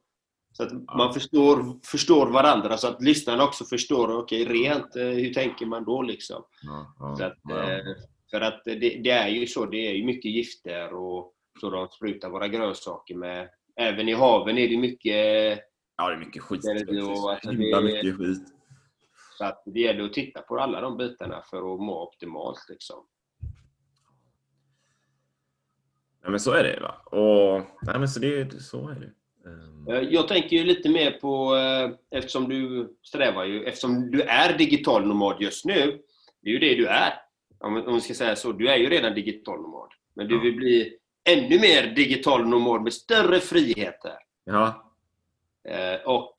så att man förstår, förstår varandra så att lyssnarna också förstår, okej, rent, eh, hur tänker man då liksom? Ja, ja, Så att, ja. eh, för att det, det är ju så, det är ju mycket gifter och så de sprutar våra grönsaker med. Även i haven är det mycket, ja, det är mycket skit. det då, alltså det- mycket skit. så att det gäller att titta på alla de bitarna för att må optimalt liksom. Nej, men så är det va. Och, nej, men så, det, så är det. Ehm, Eh, Jag tänker ju lite mer på, eh, eftersom du strävar ju, eftersom du är digital nomad just nu, det är ju det du är. Om vi ska säga så, du är ju redan digital nomad. Men du vill bli ännu mer digital nomad med större friheter. Ja, Eh, Och,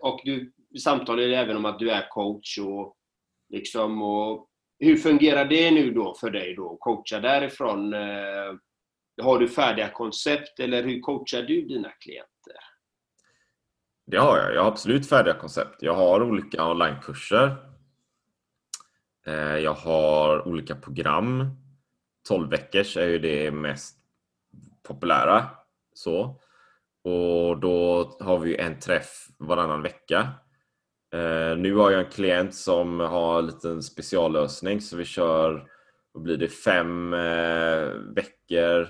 och du samtalar ju även om att du är coach och liksom och hur fungerar det nu då för dig då? Coacha därifrån har du färdiga koncept eller hur coachar du dina klienter? Det har jag. Jag har absolut färdiga koncept. Jag har olika onlinekurser. Eh, jag har olika program. 12 veckors är ju det mest populära. Så. Och då har vi en träff varannan vecka. Eh, nu har jag en klient som har en liten speciallösning så vi kör, vad blir det, fem eh, veckor.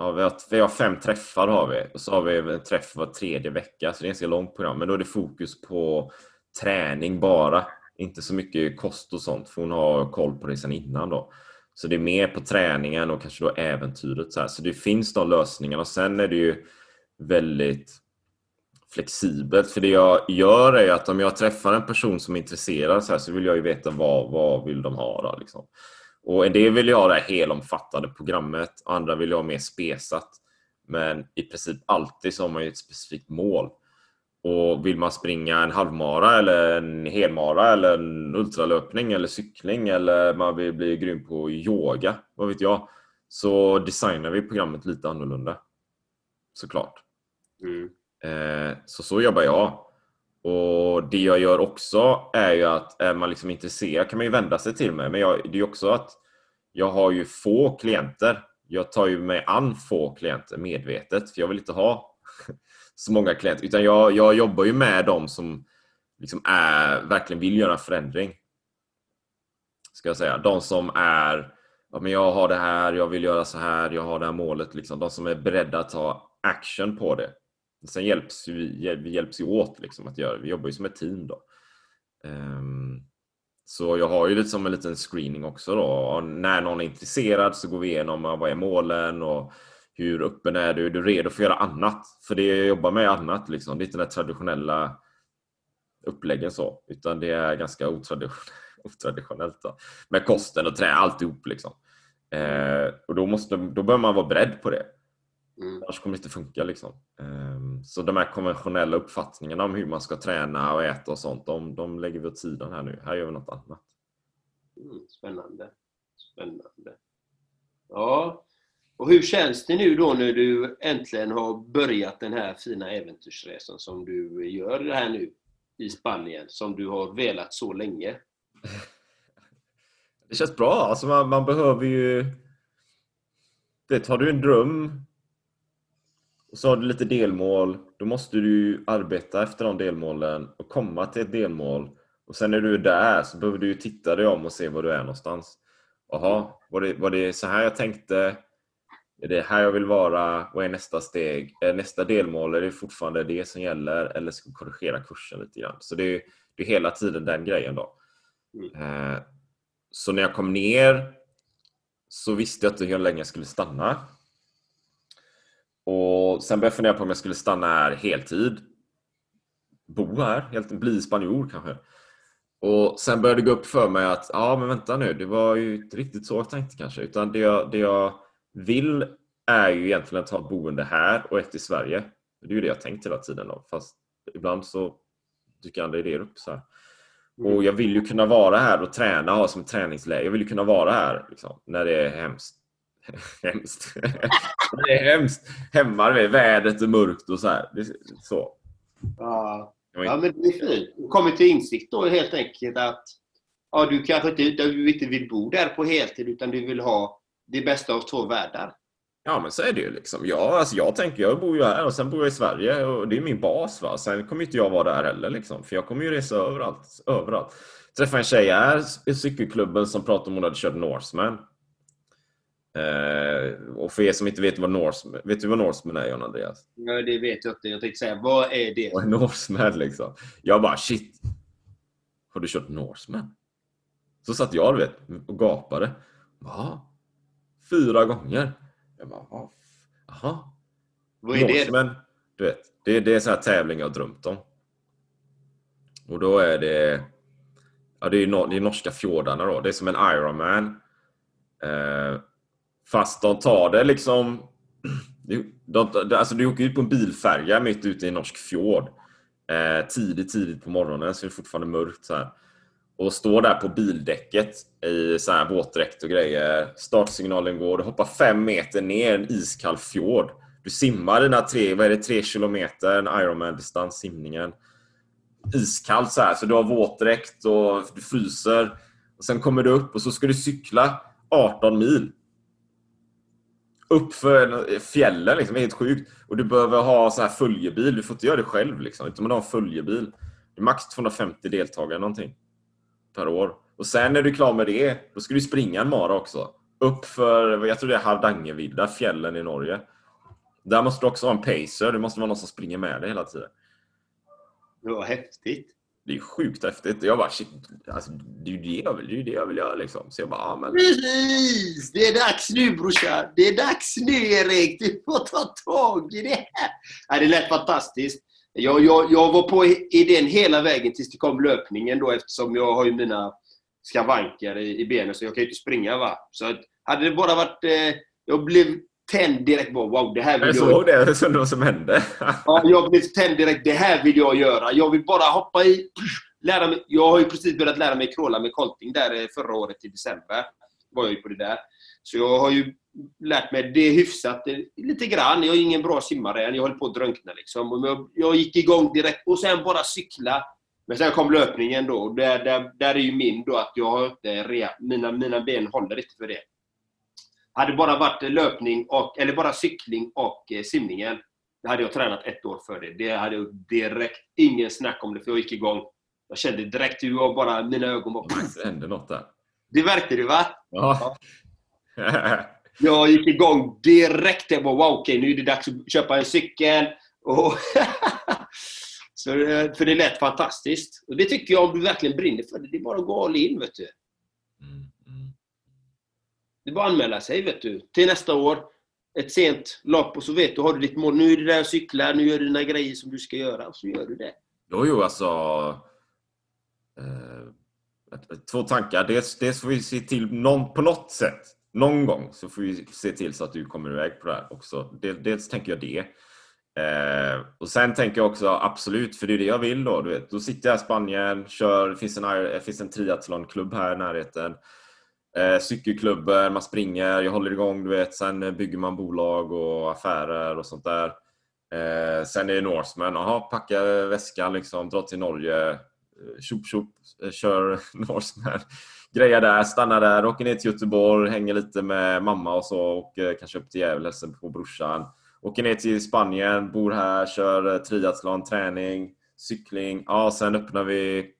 Ja, vi, har, vi har fem träffar har vi och så har vi en träff var tredje vecka så det är ett ganska långt program men då är det fokus på träning bara. Inte så mycket kost och sånt för hon har koll på det sedan innan då. Så det är mer på träningen och kanske då äventyret. Så, här. så det finns de lösningarna. Och sen är det ju väldigt flexibelt. För det jag gör är att om jag träffar en person som är intresserad så, här, så vill jag ju veta vad, vad vill de ha. Då, liksom. Och en del vill jag ha det helomfattande programmet, andra vill jag ha mer spesat. Men i princip alltid så har man ju ett specifikt mål. Och vill man springa en halvmara eller en helmara eller en ultralöpning eller cykling eller man vill bli grym på yoga, vad vet jag, så designar vi programmet lite annorlunda. Såklart. Mm. Eh, så så jobbar jag. Och det jag gör också är ju att är man liksom intresserad kan man ju vända sig till mig. Men jag, det är också att jag har ju få klienter. Jag tar ju mig an få klienter medvetet för jag vill inte ha <laughs> så många klienter. Utan jag, jag jobbar ju med dem som liksom är, verkligen vill göra förändring. Ska jag säga. De som är ja, men jag har det här, jag vill göra så här, jag har det här målet. Liksom. De som är beredda att ta action på det. Sen hjälps vi, vi hjälps ju åt liksom att göra Vi jobbar ju som ett team då. Um, så jag har ju lite som en liten screening också då. Och när någon är intresserad så går vi igenom vad är målen och hur öppen är du? Är du redo för att göra annat? För det jag jobbar med är annat liksom. Det är inte den traditionella uppläggen så. Utan det är ganska otraditionellt, <laughs> otraditionellt då. Med kosten och trä, alltihop liksom. Eh, och då, måste, då bör man vara beredd på det. Mm. Annars kommer det inte funka. Liksom. Um, så de här konventionella uppfattningarna om hur man ska träna och äta och sånt, de, de lägger vi åt sidan här nu. Här gör vi något annat. Mm, spännande. Spännande. Ja, och hur känns det nu då när du äntligen har börjat den här fina äventyrsresan som du gör här nu i Spanien, som du har velat så länge? <laughs> Det känns bra. Alltså man, man behöver ju... Det, har du en dröm och så har du lite delmål. Då måste du arbeta efter de delmålen och komma till ett delmål. Och sen när du är där så behöver du titta dig om och se var du är någonstans. Jaha, var det, var det så här jag tänkte? Är det här jag vill vara? Vad är nästa steg? Är nästa delmål, är det fortfarande det som gäller? Eller ska vi korrigera kursen lite grann? Så det är, det är hela tiden den grejen då. Mm. Eh, så när jag kom ner så visste jag inte hur länge jag skulle stanna. Och sen började jag fundera på om jag skulle stanna här heltid. Bo här, helt, bli spanjor kanske. Och sen började det gå upp för mig att, ja men vänta nu, det var ju inte riktigt så jag tänkte kanske. Utan det jag, det jag vill är ju egentligen att ha ett boende här och ett i Sverige. Det är ju det jag tänkt hela tiden då. Fast ibland så dyker andra idéer upp. Så här. Och jag vill ju kunna vara här och träna, ha som träningsläge. Jag vill ju kunna vara här liksom, när det är hemskt. <laughs> hemskt. Det är hemskt. Det är vädret är mörkt och så här. Så. Ja. Jag ja, men det är fint. Du kommer till insikt då helt enkelt att ja, du kanske inte, du inte vill bo där på heltid utan du vill ha det bästa av två världar. Ja men så är det ju liksom. Ja, alltså jag tänker, jag bor ju här och sen bor jag i Sverige och det är min bas va. Sen kommer inte jag vara där heller liksom. För jag kommer ju resa överallt. överallt. Träffade en tjej här i cykelklubben som pratade om hon hade kört Norseman. Eh, och för er som inte vet vad Norseman, vet du vad Norseman är John Andreas? Ja, det vet jag inte. Jag tänkte säga, vad är det? Vad är Norseman liksom? Jag bara shit. Har du kört Norseman? Så satt jag du vet och gapade. Va? Fyra gånger? Jag bara, "Va? jaha? Vad är det? Norseman, du vet, det, det är så här tävling jag har drömt om. Och då är det Ja, det är, no, det är norska fjordarna då. Det är som en Ironman. Eh, fast de tar det liksom... <clears throat> De, alltså, de, alltså du åker ut på en bilfärja mitt ute i en norsk fjord. Eh, tidigt, tidigt på morgonen så är det fortfarande mörkt så här. och står där på bildäcket i så här våtdräkt och grejer. Startsignalen går, du hoppar fem meter ner en iskall fjord. Du simmar dina tre, vad är det, tre kilometer, en Ironman-distans, simningen. Iskallt så här, så du har våtdräkt och du fryser. Och sen kommer du upp och så ska du cykla 18 mil. Upp för eh, fjällen, liksom, helt sjukt. Och du behöver ha så här följebil, du får inte göra det själv liksom. Utan man har en följebil. Det är max 250 deltagare någonting. Per år. Och sen när du är klar med det, då ska du springa en mara också. Upp för, jag tror det är Hardangervidda, fjällen i Norge. Där måste du också ha en pacer, det måste vara någon som springer med dig hela tiden. Det var häftigt. Det är sjukt häftigt. Jag bara shit, alltså, det är ju det jag vill, det är ju det jag vill göra liksom. Så jag bara, ja, men... Precis! Det är dags nu brorsan. Det är dags nu Erik. Du får ta tag i det här. Ja, det lät fantastiskt. Jag, jag, jag var på idén hela vägen tills det kom löpningen då eftersom jag har ju mina skavanker i, i benen så jag kan ju inte springa va. Så att, hade det bara varit... Eh, jag blev tänd direkt på wow, det här vill Jag jag... såg det, som det som hände. <laughs> Ja, jag blev tänd direkt. Det här vill jag göra. Jag vill bara hoppa i... Lära mig. Jag har ju precis börjat lära mig crawla med kolting där eh, förra året i december. Var jag ju på det där. Så jag har ju lärt mig det hyfsat eh, lite grann. Jag är ingen bra simmare än. Jag håller på att drunkna liksom. Jag, jag gick igång direkt och sen bara cykla. Men sen kom löpningen då. Där, där, där är ju min då att jag har inte rea, mina, mina ben håller inte för det. Hade bara varit löpning och, eller bara cykling och eh, simningen, då hade jag tränat ett år för det. Det hade jag direkt, ingen snack om det, för jag gick igång. Jag kände direkt hur jag bara, mina ögon bara... Det hände något där. Det verkade det va? Ja. <laughs> Jag gick igång direkt. Jag bara, wow, okej, nu är det dags att köpa en cykel. Och <laughs> så, eh, för det lät fantastiskt. Och det tycker jag om du verkligen brinner för det. Det är bara att gå all in, vet du. Det är bara att anmäla sig, vet du. Till nästa år. Ett sent lopp och så vet du, har du ditt mål. Nu är du där och cyklar, nu gör du dina grejer som du ska göra. Och så gör du det. Jo, jo, alltså... Eh, två tankar. Dels, dels får vi se till någon, på något sätt, någon gång, så får vi se till så att du kommer iväg på det här också. Dels, dels tänker jag det. Eh, och sen tänker jag också absolut, för det är det jag vill då. Du vet. Då sitter jag i Spanien, kör, finns en, det finns en triathlonklubb här i närheten. Eh, cykelklubbar, man springer, jag håller igång, du vet. Sen bygger man bolag och affärer och sånt där. Eh, sen är det Norseman, jaha, packa väskan liksom, dra till Norge, eh, tjopp tjopp, eh, kör <laughs> Norseman. Grejer där, stannar där, åker ner till Göteborg, hänger lite med mamma och så och eh, kanske upp till Gävle, hälsar på brorsan. Åker ner till Spanien, bor här, kör eh, triathlon, träning, cykling. Ja, sen öppnar vi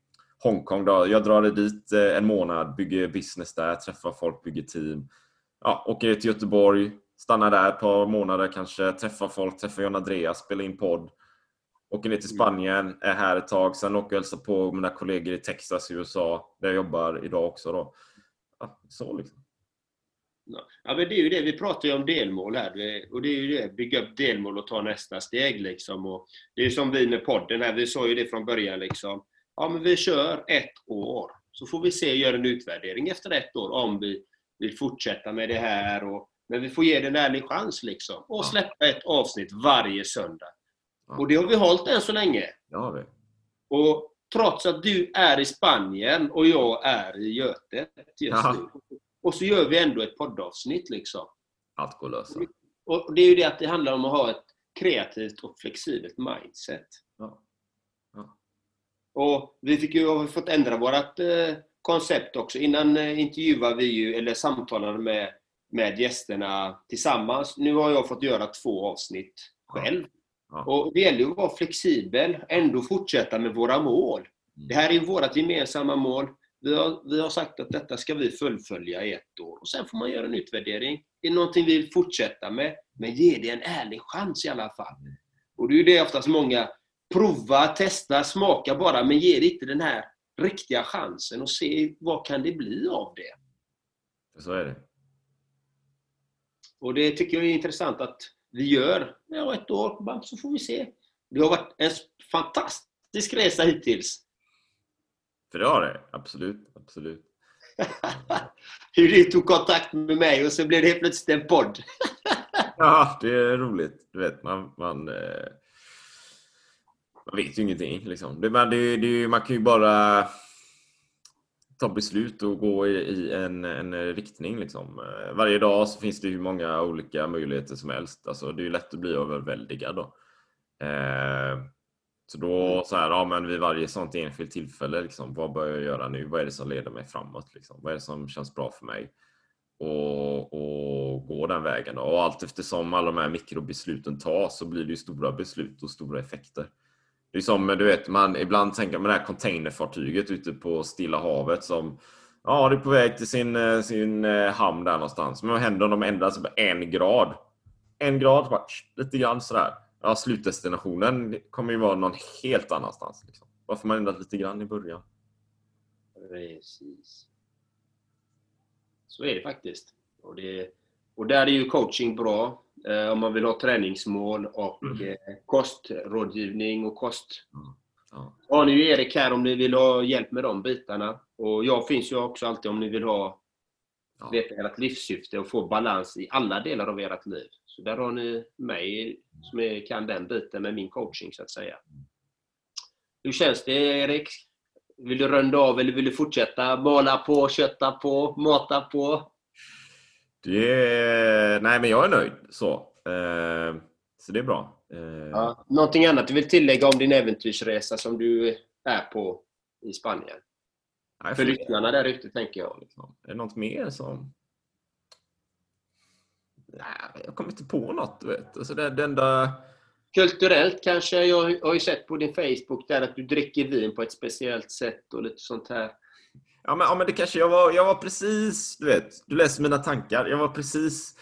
Hongkong då. Jag drar dit eh, en månad, bygger business där, träffar folk, bygger team. Ja, åker till Göteborg, stannar där ett par månader kanske, träffar folk, träffar John Andreas, spelar in podd. Åker ner till Spanien, är här ett tag, sen åker jag och hälsar på mina kollegor i Texas i USA, där jag jobbar idag också då. Ja, så liksom. Ja, men det är ju det, vi pratar ju om delmål här. Och det är ju det, bygga upp delmål och ta nästa steg liksom. Och det är som vi med podden här, vi sa ju det från början liksom. Ja, men vi kör ett år. Så får vi se, göra en utvärdering efter ett år om vi vill fortsätta med det här. Och, men vi får ge det en ärlig chans liksom. Och släppa ett avsnitt varje söndag. Och det har vi hållit än så länge. Det har vi. Och trots att du är i Spanien och jag är i Götet just Ja. nu. Och så gör vi ändå ett poddavsnitt liksom. Att lösa. Och det är ju det att det handlar om att ha ett kreativt och flexibelt mindset. Ja. Ja. Och vi fick ju, har fått ändra vårt eh, koncept också. Innan eh, intervjuade vi ju, eller samtalade med, med gästerna tillsammans. Nu har jag fått göra två avsnitt själv. Ja. Och det gäller ju att vara flexibel, ändå fortsätta med våra mål. Mm. Det här är ju vårt gemensamma mål. Vi har, vi har sagt att detta ska vi fullfölja i ett år. Och Sen får man göra en utvärdering. Det är någonting vi vill fortsätta med, men ge det en ärlig chans i alla fall. Och det är ju det oftast många prova, testa, smaka bara, men ge det inte den här riktiga chansen och se vad kan det bli av det. Så är det. Och det tycker jag är intressant att vi gör. Ja, ett år, så får vi se. Det har varit en fantastisk resa hittills. För det har det. Absolut. Absolut. <laughs> Hur du tog kontakt med mig och så blev det helt plötsligt en podd. Ja, det är roligt. Du vet, man, man, eh, man vet ju ingenting. Liksom. Det, man, det, det, man kan ju bara... ta beslut och gå i, i en, en riktning. Liksom. Eh, varje dag så finns det hur många olika möjligheter som helst. Alltså, det är ju lätt att bli överväldigad då. Eh, så då så här, ja, men vid varje sånt enskilt tillfälle, liksom, vad bör jag göra nu? Vad är det som leder mig framåt? Liksom? Vad är det som känns bra för mig? Och, och gå den vägen. Då. Och allt eftersom alla de här mikrobesluten tas så blir det ju stora beslut och stora effekter. Det är som du vet, man ibland tänker med det här containerfartyget ute på Stilla havet som ja, det är på väg till sin, eh, sin eh, hamn där någonstans. Men vad händer om de ändrar sig på en grad? En grad, bara, lite grann sådär. Ja, slutdestinationen kommer ju vara någon helt annanstans. Liksom. Varför man ändrat lite grann i början? Precis. Så är det faktiskt. Och, det, och där är ju coaching bra. Eh, om man vill ha träningsmål och Mm. eh, kostrådgivning och kost. Ja. Ja, nu är Erik här om ni vill ha hjälp med de bitarna. Och jag finns ju också alltid om ni vill ha Ja. veta ert livssyfte och få balans i alla delar av ert liv. Så där har ni mig som är, kan den biten med min coaching så att säga. Hur känns det Erik? Vill du runda av eller vill du fortsätta mala på, kötta på, mata på? Det är... Nej, men jag är nöjd. Så, eh, så det är bra. Eh, Ja. Någonting annat du vill tillägga om din äventyrsresa som du är på i Spanien? nej, För lyssnarna där ute tänker jag. liksom. Är det något mer som... Nej, jag kommer inte på något. Du vet. Alltså det, det enda... Kulturellt kanske? Jag har ju sett på din Facebook där att du dricker vin på ett speciellt sätt och lite sånt här. Ja men, ja, men det kanske jag var, jag var precis, du vet, du läser mina tankar. Jag var precis,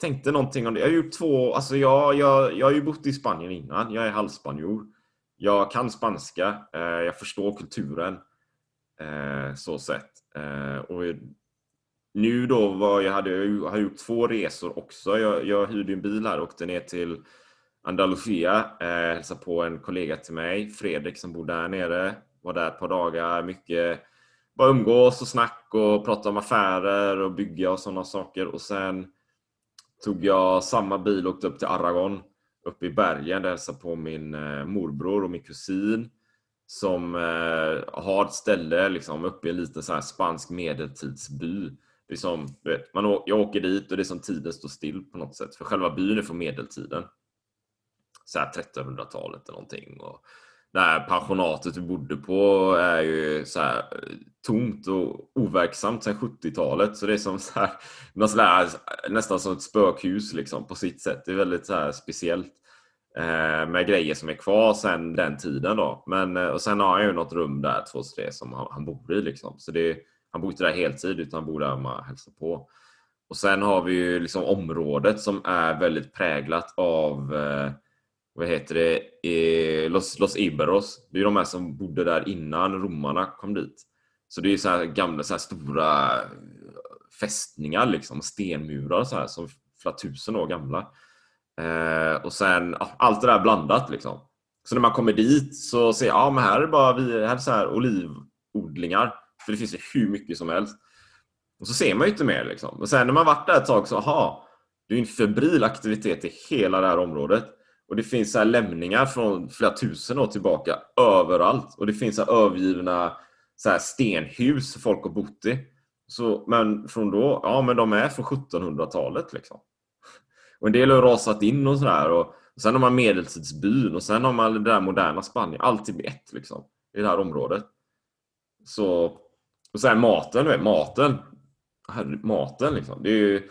tänkte någonting om det. Jag har gjort två, alltså jag, jag, jag har ju bott i Spanien innan. Jag är halvspanjor. Jag kan spanska. Eh, jag förstår kulturen. Eh, så sett. Eh, och nu då var jag hade, jag har gjort två resor också. Jag, jag hyrde en bil här och åkte ner till Andalusia. Eh, hälsade på en kollega till mig, Fredrik, som bor där nere. Var där ett par dagar. Mycket bara umgås och snack och prata om affärer och bygga och sådana saker. Och sen tog jag samma bil och åkte upp till Aragon, uppe i bergen, där jag hälsade på min eh, morbror och min kusin som eh, har ett ställe liksom, uppe i en liten så här spansk medeltidsby. Det är som, du vet, man, jag åker dit och det är som tiden står still på något sätt. För själva byn är från medeltiden. Så här 1300-talet eller någonting. Och det här pensionatet vi bodde på är ju så här eh, tomt och overksamt sedan 70-talet. Så det är som så här, nästan som ett spökhus liksom, på sitt sätt. Det är väldigt så här speciellt eh, med grejer som är kvar sedan den tiden. Då. Men, eh, och sen har han ju något rum där, två, tre, som han, han bor i. Liksom. Så det, han bor inte där heltid utan han bor där man hälsar på. Och sen har vi ju liksom området som är väldigt präglat av eh, vad heter det, eh, Los, Los Iberos. Det är de här som bodde där innan romarna kom dit. Så det är så här gamla så här stora eh, fästningar liksom, stenmurar så här, som flera tusen år gamla. Eh, och sen allt det där blandat liksom. Så när man kommer dit så ser jag, ja men här är det bara vi, här är så här olivodlingar. För det finns ju hur mycket som helst. Och så ser man ju inte mer liksom. Och sen när man varit där ett tag så, aha, det är ju en febril aktivitet i hela det här området. Och det finns så här lämningar från flera tusen år tillbaka överallt. Och det finns så här övergivna så här stenhus folk har bott i. Så, men från då, ja men de är från 1700-talet liksom. Och en del har rasat in och sådär. Och, och sen har man medeltidsbyn och sen har man det där moderna Spanien. Allt i ett liksom. I det här området. Så, och sen maten, du vet, maten. Herre, maten liksom. Det är ju,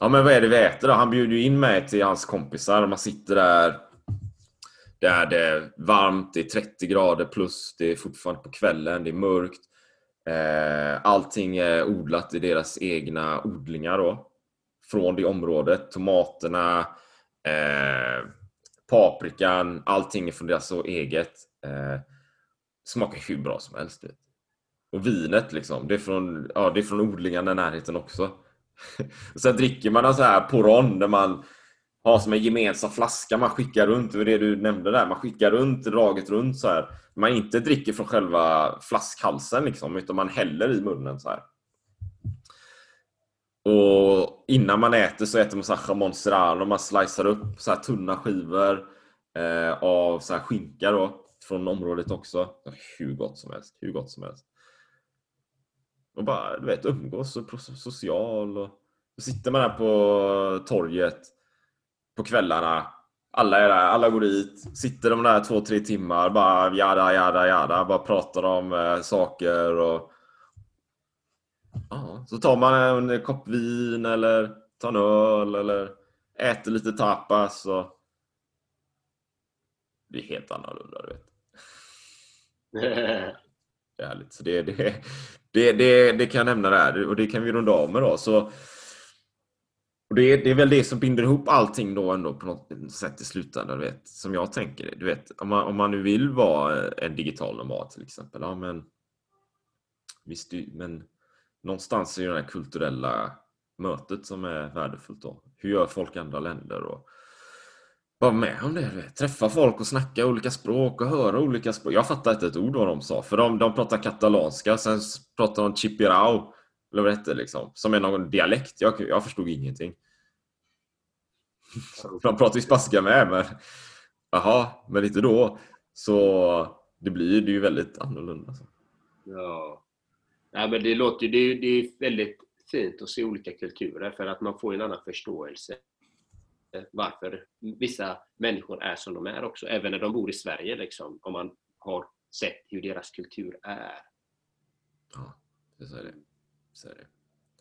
ja men vad är det vi äter då? Han bjuder ju in mig till hans kompisar. Man sitter där. Där det är varmt, det är 30 grader plus, det är fortfarande på kvällen, det är mörkt. Eh, allting är odlat i deras egna odlingar då. Från det området. Tomaterna, eh, paprikan, allting är från deras eget. Eh, smakar hur bra som helst. Och vinet liksom, det är från, ja, det är från odlingarna i närheten också. <laughs> Sen dricker man en sån här poron där man har som en gemensam flaska man skickar runt. Det var det du nämnde där. Man skickar runt, draget runt så här. Man inte dricker från själva flaskhalsen liksom, utan man häller i munnen så här. Och innan man äter så äter man så här jamon serrano. Man slicear upp så här tunna skivor eh, av så här skinka då, från området också. Hur gott som helst. Hur gott som helst och bara du vet, umgås och social. Och, så sitter man där på torget på kvällarna. Alla är där, alla går dit. Sitter de där två, tre timmar. Bara jada, jada, jada. Bara pratar om eh, saker. och ja, Så tar man en kopp vin eller tar en öl eller äter lite tapas. Och... Det är helt annorlunda, du vet. <laughs> Det är härligt. Så det, det, det, det, det kan jag nämna där och det kan vi runda av med då. Så, och det, är, det är väl det som binder ihop allting då ändå på något sätt i slutändan, du vet, som jag tänker det. Du vet, om man, om man nu vill vara en digital nomad till exempel, ja men visst, du- men någonstans är ju det här kulturella mötet som är värdefullt då. Hur gör folk i andra länder? Och, vara med om det. du. Träffa folk och snacka olika språk och höra olika språk. Jag fattar inte ett ord vad de sa. För de, de pratar katalanska, sen pratar de chipirao. Eller vad det hette liksom. Som är någon dialekt. Jag, jag förstod ingenting. de pratar ju spanska med, men... Jaha, men inte då. Så det blir det ju väldigt annorlunda. Så. Ja. ja men det låter det är, det är väldigt fint att se olika kulturer för att man får en annan förståelse varför vissa människor är som de är också, även när de bor i Sverige liksom, om man har sett hur deras kultur är. Ja, så är det. Så är det.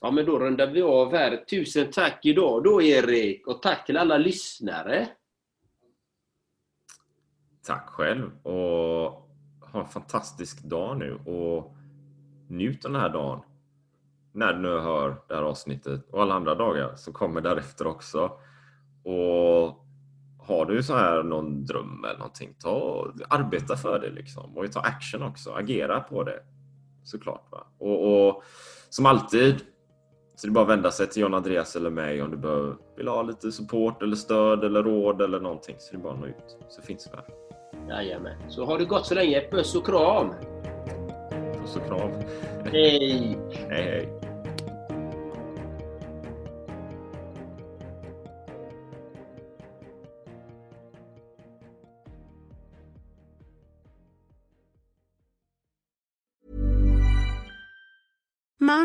Ja, men då rundar vi av här. Tusen tack idag då Erik och tack till alla lyssnare. Tack själv och ha en fantastisk dag nu och njut av den här dagen. När du nu hör det här avsnittet och alla andra dagar som kommer därefter också. Och har du så här någon dröm eller någonting, ta arbeta för det liksom och ta action också, agera på det. Såklart. Va? Och, och som alltid så det är bara att vända sig till John Andreas eller mig om du behöver, vill ha lite support eller stöd eller råd eller någonting. Så det är bara att nå ut. Så finns vi här. Jajamän. Så har det gått så länge. Puss och kram! Puss och kram. Hej! Hej hej.